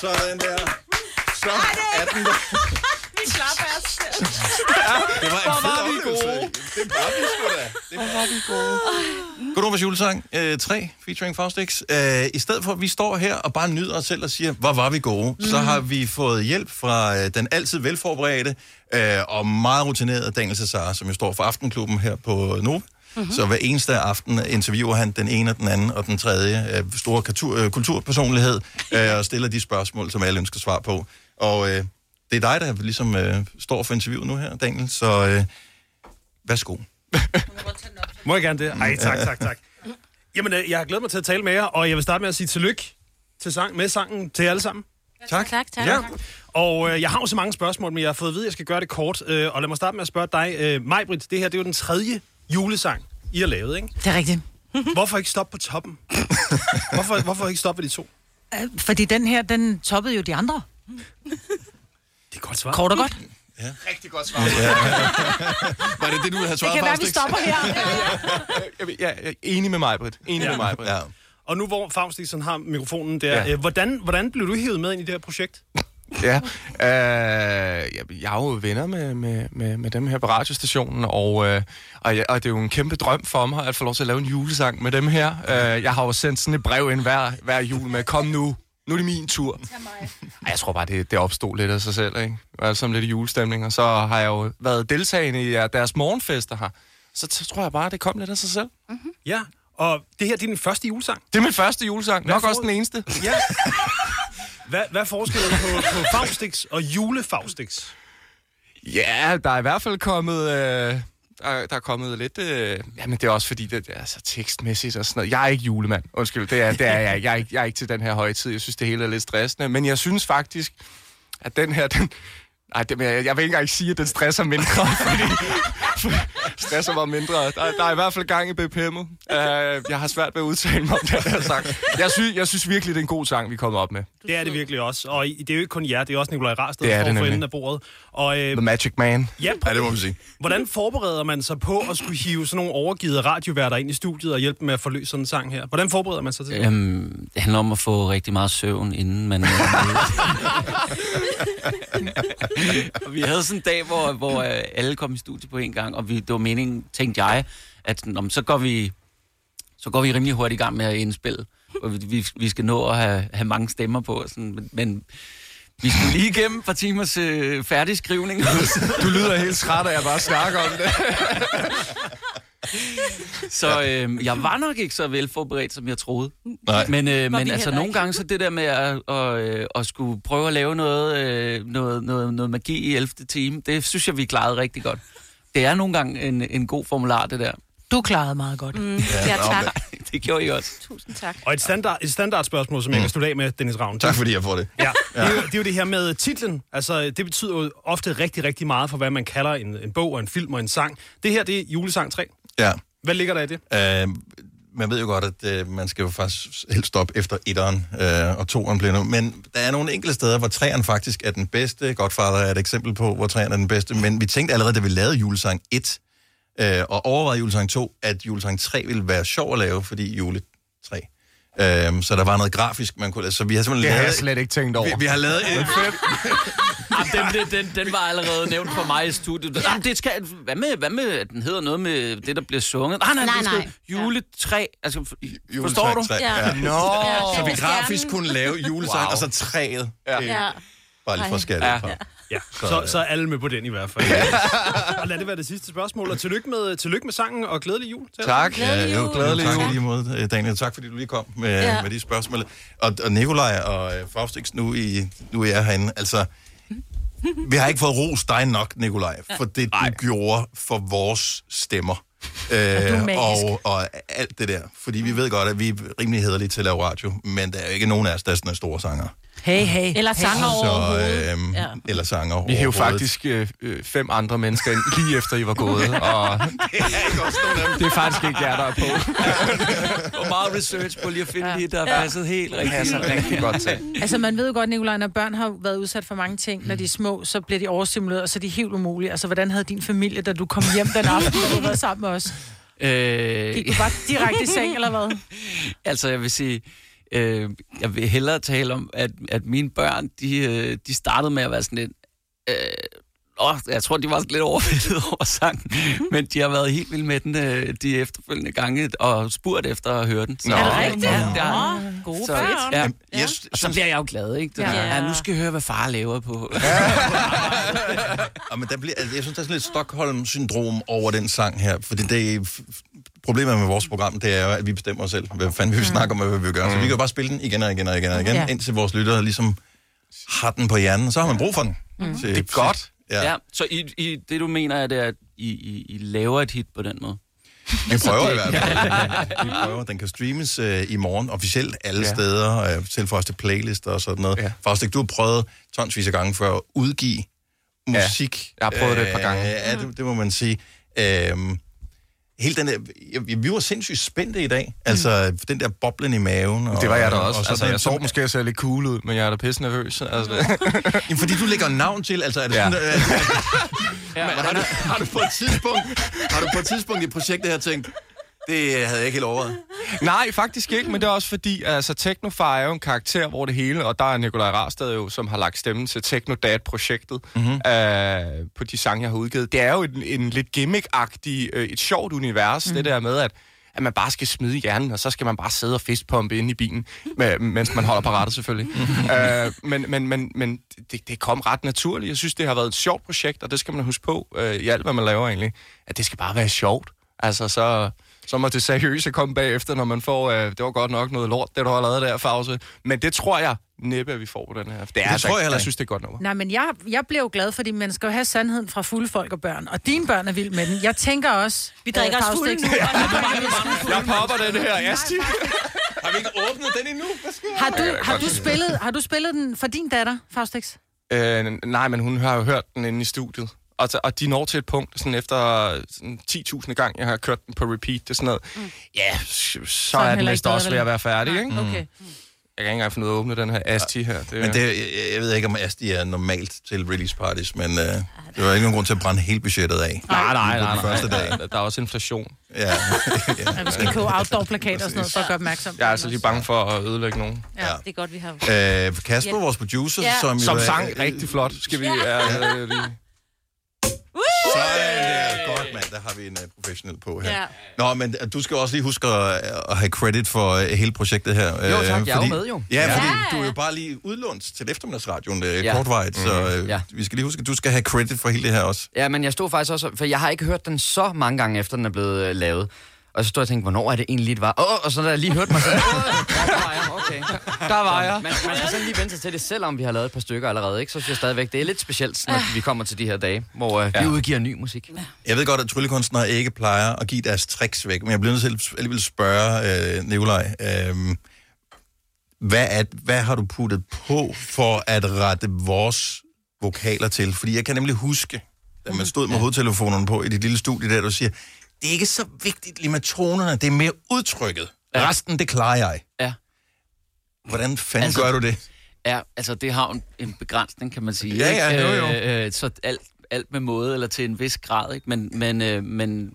sådan der. Så er den der. Vi klapper os selv. Det var en Hvor fed var vi gode. Det var vi sgu da. Det var vi gode. Godovers julesang øh, 3, featuring Faustix. Øh, I stedet for, at vi står her og bare nyder os selv og siger, hvor var vi gode, mm. så har vi fået hjælp fra øh, den altid velforberedte øh, og meget rutinerede Daniel Cesar, som jo står for Aftenklubben her på Nova. Mm-hmm. Så hver eneste aften interviewer han den ene og den anden og den tredje øh, store kultur, øh, kulturpersonlighed øh, og stiller de spørgsmål, som alle ønsker svar på. Og øh, det er dig, der ligesom øh, står for interviewet nu her, Daniel, så øh, værsgo. Må jeg gerne det? Ej, tak, tak, tak. Jamen, øh, jeg har glædet mig til at tale med jer, og jeg vil starte med at sige tillykke til sang, med sangen til jer alle sammen. Tak. Tak, tak. Ja. Og øh, jeg har jo så mange spørgsmål, men jeg har fået at vide, at jeg skal gøre det kort. Øh, og lad mig starte med at spørge dig, øh, Majbrit, det her det er jo den tredje julesang, I har lavet, ikke? Det er rigtigt. Hvorfor ikke stoppe på toppen? Hvorfor, hvorfor ikke stoppe ved de to? Øh, Fordi den her, den toppede jo de andre. Det er godt svar. Kort og godt. Rigtig godt svar. Ja. Var det det, du havde Det svaret kan være, vi stopper her. Jeg, jeg er enig med mig, Britt. Enig Ja. med mig, Britt. Ja. Og nu hvor Faustixen har mikrofonen der, Ja. øh, hvordan, hvordan blev du hævet med ind i det her projekt? Ja, øh, jeg, jeg er jo venner med, med, med, med dem her på radiostationen, og, øh, og, jeg, og det er jo en kæmpe drøm for mig at få lov til at lave en julesang med dem her. Øh, jeg har jo sendt sådan et brev ind hver, hver jul med, kom nu, nu er det min tur. Ej, jeg tror bare, det, det opstod lidt af sig selv, ikke? Sådan lidt julestemning, og så har jeg jo været deltagende i deres morgenfester her. Så t- tror jeg bare, det kom lidt af sig selv. Ja, og det her det er din første julesang. Det er min første julesang, Hvad nok også den eneste. Ja. Hvad, hvad er forskellen på, på Faustix og julefaustix? Ja, der er i hvert fald kommet... Øh, der, der er kommet lidt... Øh, jamen, det er også fordi, det, det er så tekstmæssigt og sådan noget. Jeg er ikke julemand. Undskyld, det er, det er jeg ikke. Jeg er ikke, jeg er ikke til den her højtid. Jeg synes, det hele er lidt stressende. Men jeg synes faktisk, at den her... Den, Nej, det, jeg, jeg vil ikke engang sige, at den stresser mindre, fordi stresser mig mindre. Der, der er i hvert fald gang i BPM'et. Uh, jeg har svært ved at udtale mig om den her sang. Jeg synes, jeg synes virkelig, det er en god sang, vi er kommet op med. Det er det virkelig også. Og det er jo ikke kun jer, det er også Nikolaj er der står for enden af bordet. Og, øh, The Magic Man. Ja, Ja, det må man sige. Hvordan forbereder man sig på at skulle hive sådan nogle overgivet radioværter ind i studiet og hjælpe dem med at forløse sådan en sang her? Hvordan forbereder man sig til det? Øhm, det handler om at få rigtig meget søvn, inden man... og vi havde sådan en dag, hvor, hvor øh, alle kom i studiet på en gang, og vi, det var meningen, tænkte jeg, at men så går vi så går vi rimelig hurtigt i gang med at indspille. Og vi, vi, skal nå at have, have mange stemmer på, og sådan, men, men vi skulle lige igennem et par timers øh, færdigskrivning. Du lyder helt træt at jeg bare snakker om det. Så øh, jeg var nok ikke så velforberedt, som jeg troede. Nej. Men, øh, men altså nogle ikke. gange så det der med at, at, øh, at skulle prøve at lave noget, øh, noget, noget, noget magi i 11. time, det synes jeg, vi klarede rigtig godt. Det er nogle gange en, en god formular, det der. Du klarede meget godt. Mm. Ja, tak. det gjorde I også. Tusind tak. Og et, standard, et standardspørgsmål, som jeg kan slutte af med, Dennis Ravn. Tak fordi jeg får det. Ja, det er, jo, det er jo det her med titlen. Altså, det betyder jo ofte rigtig, rigtig meget for, hvad man kalder en, en bog og en film og en sang. Det her, det er julesang 3. Ja. Hvad ligger der i det? Øh, man ved jo godt, at øh, man skal jo faktisk helst stoppe efter etteren, øh, og toeren bliver nu. Men der er nogle enkelte steder, hvor træerne faktisk er den bedste. Godfather er et eksempel på, hvor træerne er den bedste. Men vi tænkte allerede, da vi lavede julesang 1, øh, og overvejede julesang 2, at julesang 3 ville være sjov at lave, fordi jule 3. Øhm, så der var noget grafisk, man kunne... Så vi har simpelthen Det har lavet... jeg slet ikke tænkt over. Vi, vi har lavet... Et, Jamen, den, den, den, den var allerede nævnt for mig i studiet. Jamen, det skal, hvad, med, hvad med, at den hedder noget med det, der bliver sunget? Nej, nej, Nej, det nej. juletræ. Altså, forstår du? Juletræ, Ja. Ja. Nå. Så vi Ja. grafisk kunne lave julesang, Wow. og så træet. Ja. Det- Ja. Bare lige for at skære Ja. det fra. Ja, Så, så, øh, så er alle med på den i hvert fald. og lad det være det sidste spørgsmål, og tillykke med, tillykke med sangen, og glædelig jul. til jer. Ja, jo, glædelig tak lige mod øh, Daniel. Tak fordi du lige kom med, Ja. ja. med de spørgsmål. Og, og Nikolaj og øh, Faustix, nu, i, nu er jeg herinde. Altså, vi har ikke fået ros dig nok, Nikolaj, for det du gjorde for vores stemmer. er Øh, magisk. og, og alt det der. Fordi vi ved godt, at vi er rimelig hederlige til at lave radio, men der er jo ikke nogen af os, der er sådan store sanger. Hey, hey. Eller sanger Så, øhm, Ja. Eller sanger Vi hævde overhovedet. faktisk øh, øh, fem andre mennesker ind, lige efter I var gået, og det er faktisk ikke jer, der er på. Og meget research på lige at finde ja. det, der Ja. ja. passet helt rigtigt. Passer rigtig godt til. Altså, man ved jo godt, Nicolaj, når børn har været udsat for mange ting, når de er små, så bliver de overstimuleret, og så er de helt umulige. Altså, hvordan havde din familie, da du kom hjem den aften, du var sammen med os? Øh, Gik du bare direkte i seng, eller hvad? Altså, jeg vil sige, øh, jeg vil hellere tale om, at, at mine børn, de, øh, de startede med at være sådan lidt... Øh, åh, jeg tror, de var lidt overvældet over sangen, men de har været helt vilde med den øh, de efterfølgende gange, og spurgt efter at høre den. Nå. Er det rigtigt? Ja, gode så, børn. Ja. Jamen, jeg Ja. Og så bliver jeg jo glad, ikke? Det Ja. ja. ja, nu skal jeg høre, hvad far laver på. Og men der bliver, altså, jeg synes, der er sådan lidt Stockholm-syndrom over den sang her, fordi det er, problemet med vores program, det er jo, at vi bestemmer os selv, hvad fanden vi vil snakke om, og hvad vi vil gøre. Så vi kan jo bare spille den igen og igen og igen og igen, Ja. ja. indtil vores lyttere ligesom har den på hjernen. Så har man brug for den. Mm. Til- Det er godt. Ja. Ja. ja. Så I, I, det, du mener, er, det, at I, I, I laver et hit på den måde? Vi prøver i hvert fald. Vi prøver. Den kan streames øh, i morgen officielt alle Ja. ja. steder, øh, selv for os til playlister og sådan noget. Ja. Faktisk, du har prøvet tonsvis af gange før at udgive musik. jeg har prøvet det et par gange. Øh, ja, det, det må man sige. Øhm, hele den der, vi, vi var sindssygt spændte i dag. Altså, den der boblen i maven. Og, Det var jeg da også. og Altså, sådan- jeg så måske, jeg ser lidt cool ud, men jeg er da pisse nervøs. Altså. Jamen, fordi du lægger navn til, altså er det Ja. sådan, at, ja, men, har, du, har, du på et tidspunkt, har du på et tidspunkt i projektet her tænkt, det havde jeg ikke helt overvejet. Nej, faktisk ikke, men det er også fordi, altså Technofar er jo en karakter, hvor det hele, og der er Nikolaj Rastad jo, som har lagt stemmen til Technodad-projektet mm-hmm. øh, på de sange, jeg har udgivet. Det er jo en, en lidt gimmick-agtig, øh, et sjovt univers, mm. det der med, at at man bare skal smide hjernen, og så skal man bare sidde og fistpumpe inde i bilen, med, mens man holder på rattet selvfølgelig. øh, men men, men, men det, det kom ret naturligt. Jeg synes, det har været et sjovt projekt, og det skal man huske på øh, i alt, hvad man laver egentlig. At det skal bare være sjovt. Altså, så, så må det seriøse komme bagefter, når man får, øh, det var godt nok noget lort, det du har lavet der, Fause. Men det tror jeg næppe, at vi får på den her. Det, er Det altså tror jeg heller jeg synes, det er godt nummer. Nej, men jeg, jeg bliver jo glad, fordi man skal jo have sandheden fra fulde folk og børn. Og dine børn er vilde med den. Jeg tænker også... Vi drikker øh, os fulde nu, nu Jeg popper den her, Asti. Har vi ikke åbnet den endnu? Har du, har, du spillet, har du spillet den for din datter, Faustix? Øh, nej, men hun har jo hørt den inde i studiet. Og, og de når til et punkt, sådan efter sådan 10.000 gang, jeg har kørt den på repeat, det er sådan noget, mm. ja, så, så er den er vist også ved at være færdig, ikke? Okay. Jeg kan ikke engang finde ud af at åbne den her Asti her. Det, Men det, jeg, jeg ved ikke, om Asti er normalt til release parties, men øh, det var ikke nogen grund til at brænde hele budgettet af. Nej, nej, på nej, den nej. første dag. Der, er også inflation. Ja. Ja, vi skal købe outdoor-plakater og sådan noget, for at gøre opmærksom. Jeg er altså lige bange for at ødelægge nogen. Ja, det er godt, vi har... Øh, Kasper, vores producer, Ja. som jo Som er- sang rigtig flot, skal vi... Ja. Øh, lige. Sådan der. Godt, mand. Der har vi en uh, professionel på her. Ja. Nå, men uh, du skal også lige huske at, at have credit for uh, hele projektet her. Jo, øh, tak. Jeg er jo med, jo. Ja, fordi Ja. du er jo bare lige udlånt til eftermiddagsradioen uh, Ja. kortvarigt, så uh, Ja. vi skal lige huske, at du skal have credit for hele det her også. Ja, men jeg stod faktisk også, for jeg har ikke hørt den så mange gange efter, den er blevet øh, lavet. Og så stod jeg og tænkte, hvornår er det egentlig lige, det var? Åh, oh, og så da jeg lige hørte mig, så... Oh, der var jeg, okay. Der var jeg. Man, man skal sådan lige vente sig til det, selvom vi har lavet et par stykker allerede, ikke? Så synes jeg stadigvæk, det er lidt specielt, når vi kommer til de her dage, hvor øh, vi Ja. udgiver ny musik. Jeg ved godt, at tryllekunstnere ikke plejer at give deres tricks væk, men jeg bliver nødt til alligevel spørge øh, Nikolaj, øh, hvad, er, hvad har du puttet på for at rette vores vokaler til? Fordi jeg kan nemlig huske, da man stod med hovedtelefonerne på i dit lille studie der, du siger, det er ikke så vigtigt lige med tonerne, det er mere udtrykket. Ja. Resten, det klarer jeg. Ja. Hvordan fanden Altså- gør du det? Ja, altså det har en, en begrænsning, kan man sige. Ja, ja, jo, jo. Øh, øh, så alt, alt med måde, eller til en vis grad, ikke? Men, men, øh, men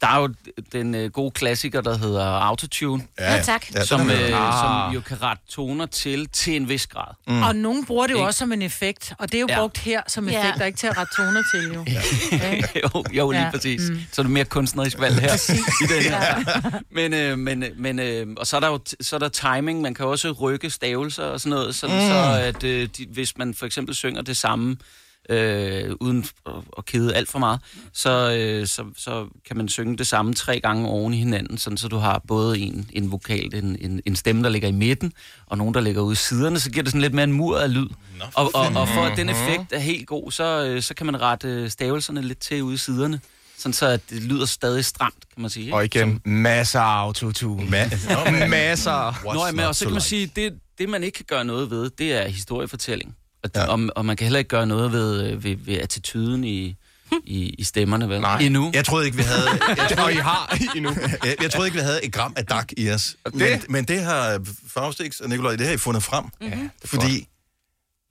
der er jo den øh, gode klassiker, der hedder Autotune. Ja, ja. tak. Ja, som, øh. Ah. som jo kan rette toner til, til en vis grad. Mm. Og nogen bruger det jo også som en effekt, og det er jo Ja. brugt her som Ja. effekt, og ikke til at rette toner til, jo. jo, jo, lige Ja, ja. præcis. mm. Så er det mere kunstnerisk valg her. i den her. Men, øh, men, men øh, og så er der jo så er der timing. Man kan også rykke stavelser og sådan noget, sådan mm. så at øh, de, hvis man for eksempel synger det samme, øh, uden at, kede alt for meget, så, øh, så, så kan man synge det samme tre gange oven i hinanden, sådan så du har både en, en vokal, en, en, en stemme, der ligger i midten, og nogen, der ligger ude i siderne, så giver det sådan lidt mere en mur af lyd. Og, og, og for at den effekt er helt god, så, øh, så kan man rette øh, stavelserne lidt til ude i siderne, sådan så at det lyder stadig stramt, kan man sige. ikke? Og igen, masser af autotune. Ma- masser. Nå, ja, men og så kan man sige, det, det man ikke kan gøre noget ved, det er historiefortælling. Og, ja. og, og man kan heller ikke gøre noget ved, øh, ved, ved attituden i, i, i stemmerne, vel? Nej. Endnu. Jeg troede ikke, vi havde... Jeg troede, I har endnu. jeg, jeg troede ikke, vi havde et gram af dak i os. Men, men det har Faustix og Nikolaj, det har I fundet frem. Mhm. Fordi...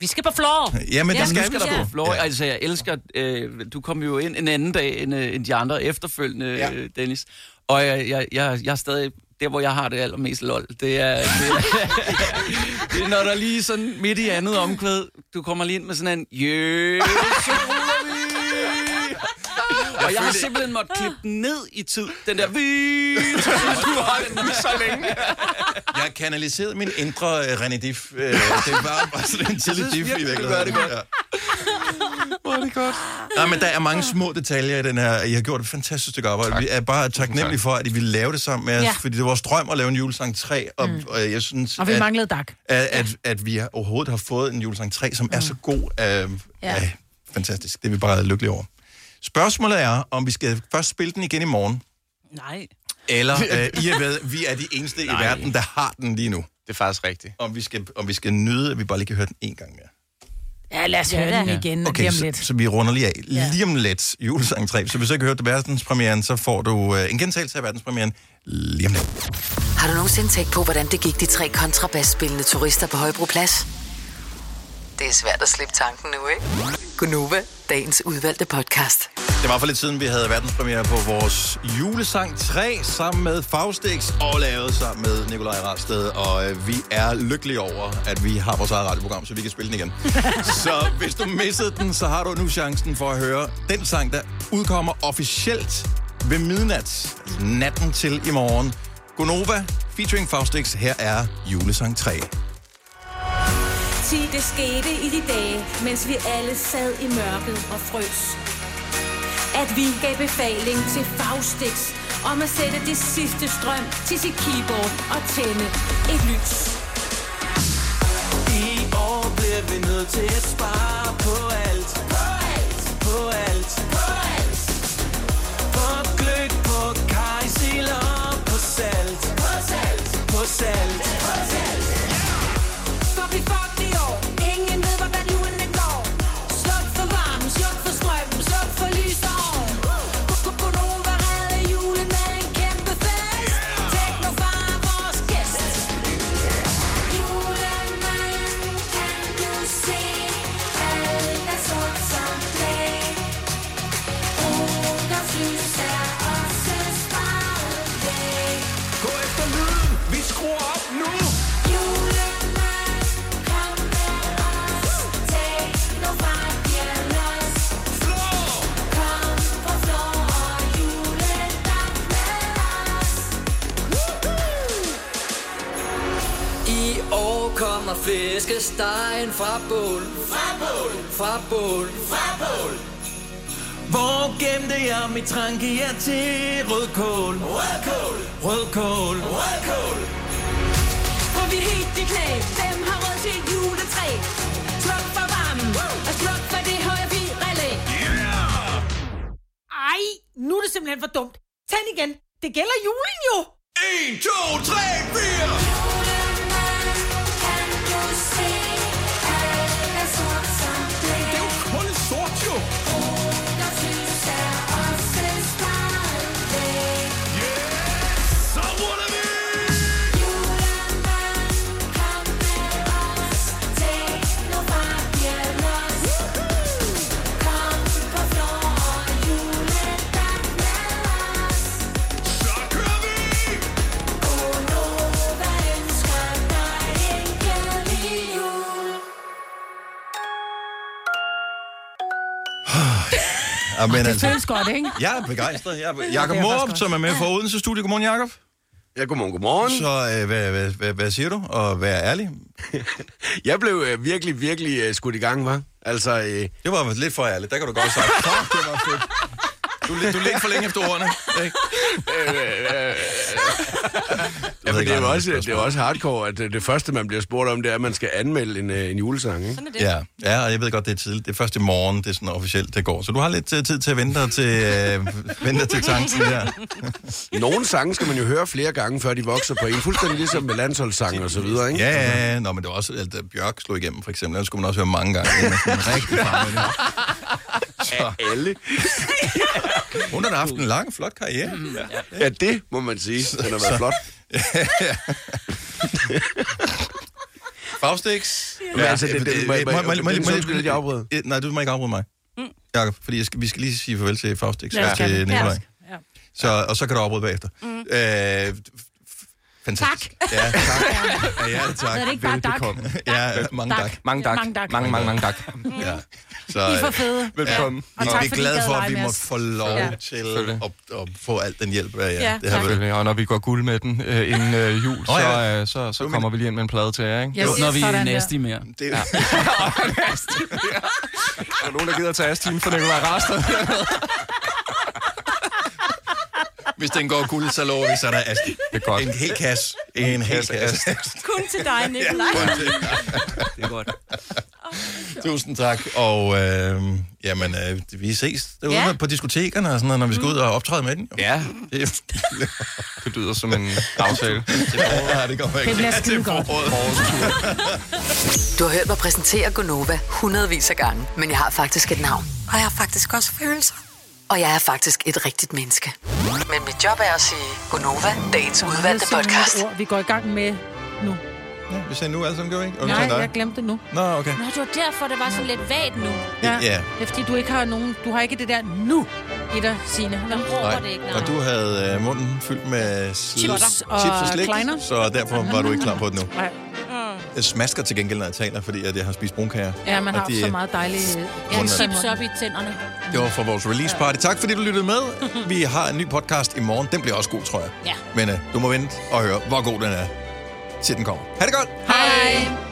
Vi skal på floor. Det Ja, skal nu vi skal da der på. floor. Ja. Altså, jeg elsker... Øh, du kom jo ind en anden dag end, øh, end de andre efterfølgende, ja. Dennis. Og jeg, jeg, jeg, jeg er stadig... Der, hvor jeg har det allermest lol, det er, det er, det er når der lige sådan midt i andet omkvæd, du kommer lige ind med sådan en, vi. Og jeg har simpelthen måttet klippe den ned i tid, den der, vi, du har den så længe. Jeg kanaliserede min indre uh, René Diff. Uh, det var bare sådan en tidlig diff i virkeligheden. gør det godt. Hvor er det godt. Nej, men der er mange små detaljer i den her. I har gjort et fantastisk stykke arbejde. Tak. Vi er bare taknemmelige for, at I vil lave det sammen med os, Ja. fordi det er vores drøm at lave en julesang 3, og, Mm. mm. og jeg synes, Og vi at, manglede dak. at, at, at vi har- overhovedet har fået en julesang 3, som er så god. Uh, Ja. ja. fantastisk. Det er vi bare lykkelige over. Spørgsmålet er, om vi skal først spille den igen i morgen, Nej. eller uh, I er ved, vi er de eneste Nej. i verden, der har den lige nu. Det er faktisk rigtigt. Om vi skal, om vi skal nyde, at vi bare lige kan høre den en gang mere. Ja, lad os Ja, høre den igen Okay, lige om så, lidt. så vi runder lige af. Lige om lidt, julesang 3. Så hvis du ikke har hørt det verdenspremieren, så får du uh, en gentagelse af verdenspremieren lige om lidt. Har du nogensinde tænkt på, hvordan det gik de tre kontrabasspillende turister på Højbroplads? Det er svært at slippe tanken nu, ikke? Gunova, dagens udvalgte podcast. Det var for lidt siden, vi havde verdenspremiere på vores julesang 3 sammen med Faustix og lavet sammen med Nikolaj Rasted. Og øh, vi er lykkelige over, at vi har vores eget radioprogram, så vi kan spille den igen. så hvis du missede den, så har du nu chancen for at høre den sang, der udkommer officielt ved midnat. Natten til i morgen. Gonova featuring Faustix. Her er julesang 3. Ti, det skete i de dage, mens vi alle sad i mørket og frøs. At vi gav befaling til Faustix om at sætte det sidste strøm til sit keyboard og tænde et lys. I år bliver vi nødt til at spare på alt. På alt. På alt. På alt. På gløk, på kajsil og på salt. På salt. På salt. På salt. Kommer flæskestegen fra bål. Fra bål. Fra bål. Fra bål. Hvor gemte jeg mit tranke jer til rødkål? Rødkål. Rødkål. Rødkål. For vi er helt i knæ. Hvem har råd til et juletræ? Sluk for varmen. Og sluk for det høje relæ. Ej, nu er det simpelthen for dumt. Tænd igen. Det gælder julen jo. 1, 2, 3, 4. Ja, men det altså- føles godt, ikke? Jeg er begejstret. Jeg er, Morup, som er med fra Odense Studie. Godmorgen, Jakob. Ja, godmorgen, godmorgen. Så øh, hvad, hvad, hvad, hvad siger du? Og vær ærlig. Jeg blev øh, virkelig, virkelig øh, skudt i gang, var. Altså, øh, Det var lidt for ærligt. Der kan du godt sige. Fuck, det var fedt. Du, du ledte for længe efter ordene. Ikke? Ja, men det er jo også, det er også hardcore, at øh, det første, man bliver spurgt om, det er, at man skal anmelde en, øh, en julesang, ikke? Ja, ja, og jeg ved godt, det er tidligt. Det er først i morgen, det er sådan officielt, det går. Så du har lidt øh, tid til at vente til, øh, vente til tanken der. Nogle sange skal man jo høre flere gange, før de vokser på en. Fuldstændig ligesom med landsholdssange og så videre, ikke? Ja, ja, ja. Nå, men det var også, at da Bjørk slog igennem, for eksempel. Den skulle man også høre mange gange. inden man sådan rigtig farve Så. Alle. Hun har haft en lang, flot karriere. Ja, det må man sige. Den har været flot. Faustix. Men altså, det- det- må- må- må- må- er må- jeg afbryder. Eh, Nej, du må ikke afbryde mig. Mm. Jakob, fordi jeg skal, vi skal lige sige farvel til Faustix Ja, og til Nikolaj. Ja. Så, og så kan du afbryde bagefter. Mm. Øh, fantastisk. Tak. Ja, tak. Ja, ja, tak. Så er det ikke bare dak? Velbekomme. Ja, mange tak. Mange tak. Mange tak. Mange, mange, mange tak. Ja. Så, I er for øh, fede. Velkommen. Og vi tak, er glade for, at vi må få lov Ja. til at, at få al den hjælp, ja, Ja, det har vi. Og når vi går guld med den øh, inden øh, jul, så, ja. øh, så, så kommer vi lige ind med en plade til jer, ikke? Yes, Når vi er nasty mere. Det, Er der nogen, der gider tage Astin for Nikolaj Rasted? Hvis den går guld, så lover vi, så er der ast. Det er godt. En hel kasse. En hel Kasse kasse. Kun til dig, Nicolaj. Det er godt. Tusind tak, og øh, jamen, øh, vi ses derude Ja. ja. på diskotekerne og sådan noget, når vi skal ud og optræde med den. Jo. Ja, Det, det lyder som en aftale. ja, det går ikke. Det bliver skide godt. Du har hørt mig præsentere Gonova hundredvis af gange, men jeg har faktisk et navn. Og jeg har faktisk også følelser. Og jeg er faktisk et rigtigt menneske. Men mit job er at sige Gonova, dagens udvalgte podcast. Vi går i gang med nu. Ja, vi ser nu alle sammen, gjorde vi ikke? Nej, Undtagen dig. jeg glemte det nu. Nå, okay. Nå, det var derfor, det var sådan lidt vagt nu. Ja. Ja. Det er fordi, du ikke har nogen... Du har ikke det der nu i dig, Signe. Man råber det ikke, nej. Og du havde øh, munden fyldt med sl- Chips og chips og slik, kleiner. så derfor var du ikke klar på det nu. Nej. Jeg smasker til gengæld, når jeg taler, fordi at jeg har spist brunkager. Ja, man har de, så øh, meget dejlige... Ja, Munden- chips op i tænderne. Det var for vores release party. Tak fordi du lyttede med. Vi har en ny podcast i morgen. Den bliver også god, tror jeg. Ja. Men øh, du må vente og høre, hvor god den er, til den kommer. Ha' det godt! Hej!